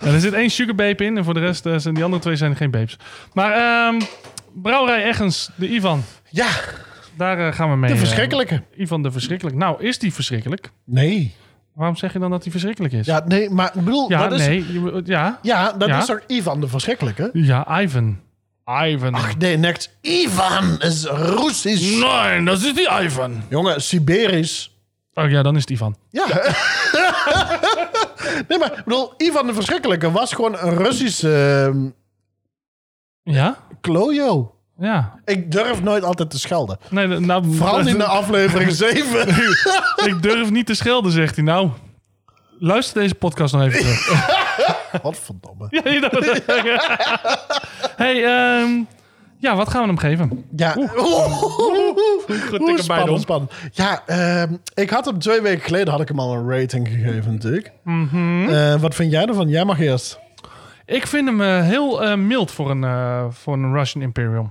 en er zit één sugarbabe in en voor de rest eh, zijn die andere twee zijn geen babes. Maar ehm Brouwerij Eggens, de Ivan. Ja, Daar eh, gaan we mee. de eh, verschrikkelijke. Ivan de Verschrikkelijk. Nou, is die verschrikkelijk? Nee. Waarom zeg je dan dat die verschrikkelijk is? Ja, nee, maar ik bedoel, Ja, dat is... nee. ja, Ja, dat Ja. is toch Ivan de verschrikkelijke? ja, Ivan. Ivan. Ach nee, next. Ivan is Russisch. nee, dat is die Ivan. Jongen, Siberisch. Oh ja, dan is het Ivan. Ja. nee, maar ik bedoel, Ivan de Verschrikkelijke was gewoon een Russische ehm, Ja? klojo. Ja. Ik durf nooit altijd te schelden. Nee, nou, Vooral in de aflevering 7. ik durf niet te schelden, zegt hij. Nou, luister deze podcast nog even terug. Wat verdomme. Ja, je dacht het. hey, ehm, ja, wat gaan we hem geven? Ja. Goed, Oeh, erbij doen. spannend, spannend. Ja, ehm, ik had hem twee weken geleden had ik hem al een rating gegeven natuurlijk. Mhm. Eh, wat vind jij ervan? Jij mag eerst. Ik vind hem eh, heel eh, mild voor een, voor een Russian Imperial.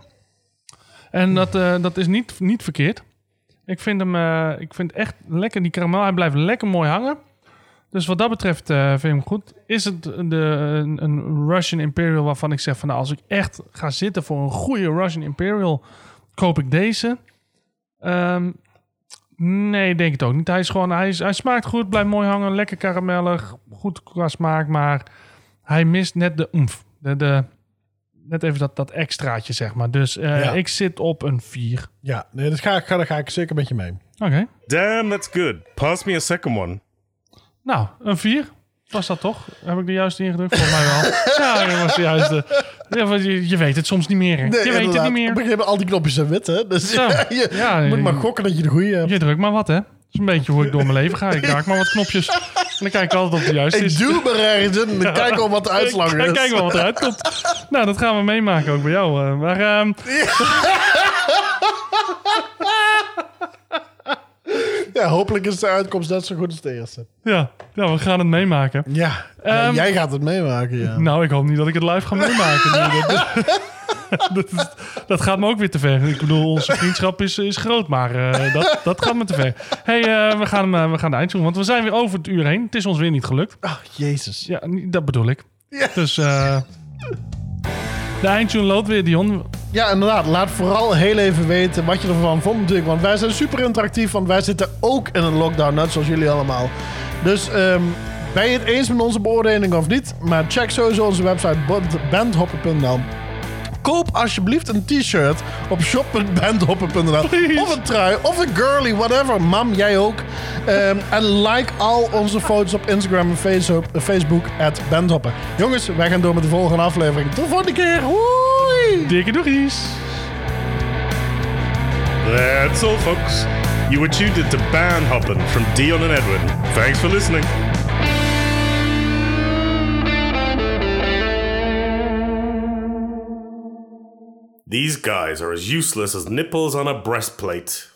En dat, dat is niet, niet verkeerd. Ik vind hem ik vind echt lekker, die karamel. Hij blijft lekker mooi hangen. Dus wat dat betreft eh, vind ik hem goed. Is het de, een, een Russian Imperial waarvan ik zeg van... Nou, als ik echt ga zitten voor een goede Russian Imperial... koop ik deze. Ehm, nee, denk het ook niet. Hij, is gewoon, hij, is, hij smaakt goed, blijft mooi hangen. Lekker karamellig, goed qua smaak. Maar hij mist net de oemf. De, de, net even dat, dat extraatje, zeg maar. Dus eh, Ja. ik zit op een 4. Ja, nee, dat ga, ik- ga, daar ga ik zeker met je mee. Oké. Damn, that's good. Pass me a second one. Nou, een 4. Was dat toch? Heb ik de juiste ingedrukt? Volgens mij wel. ja, dat was de juiste. Ja, je, je weet het soms niet meer. hè. je weet het niet Op een meer. gegeven moment al die knopjes zijn wit, hè? Dus Zo. je Ja, moet maar gokken dat je de goede hebt. Je drukt maar wat, hè? Dat is een beetje hoe ik door mijn leven ga. Ik raak maar wat knopjes. En dan kijk ik altijd of de juiste Ik is. doe maar ergens in en dan kijk wel wat de uitslag is. kijk wel wat eruit komt. Nou, dat gaan we meemaken ook bij jou. eh. Maar ehm, Ja, hopelijk is de uitkomst net zo goed als de eerste. ja, ja, we gaan het meemaken. Ja, ja, Ehm, jij gaat het meemaken, ja. Nou, ik hoop niet dat ik het live ga meemaken. Nee, dat, dat, is- dat gaat me ook weer te ver. Ik bedoel, onze vriendschap is, is groot, maar eh, dat, dat gaat me te ver. hey, eh, we, gaan, eh, we gaan de eind doen, want we zijn weer over het uur heen. Het is ons weer niet gelukt. Ach, Ah, jezus. Ja, dat bedoel ik. Ja. Dus de eindtune loopt weer, Dion. Ja, inderdaad. Laat vooral heel even weten wat je ervan vond natuurlijk. Want wij zijn super interactief, want wij zitten ook in een lockdown, net zoals jullie allemaal. Dus ehm, ben je het eens met onze beoordeling of niet? Maar check sowieso onze website band- bandhopper.nl. Koop alsjeblieft een t-shirt op shop.bandhopper.nl. Of een trui, of een girly, whatever. Mam, jij ook. Ehm, en like al onze foto's op Instagram en Facebook, Facebook at bandhopper. Jongens, wij gaan door met de volgende aflevering. Tot de volgende keer. Hoi! Dikke doegies. That's all, folks. You were tuned into Band Hoppin' from Dion and Edwin. Thanks for listening. These guys are as useless as nipples on a breastplate.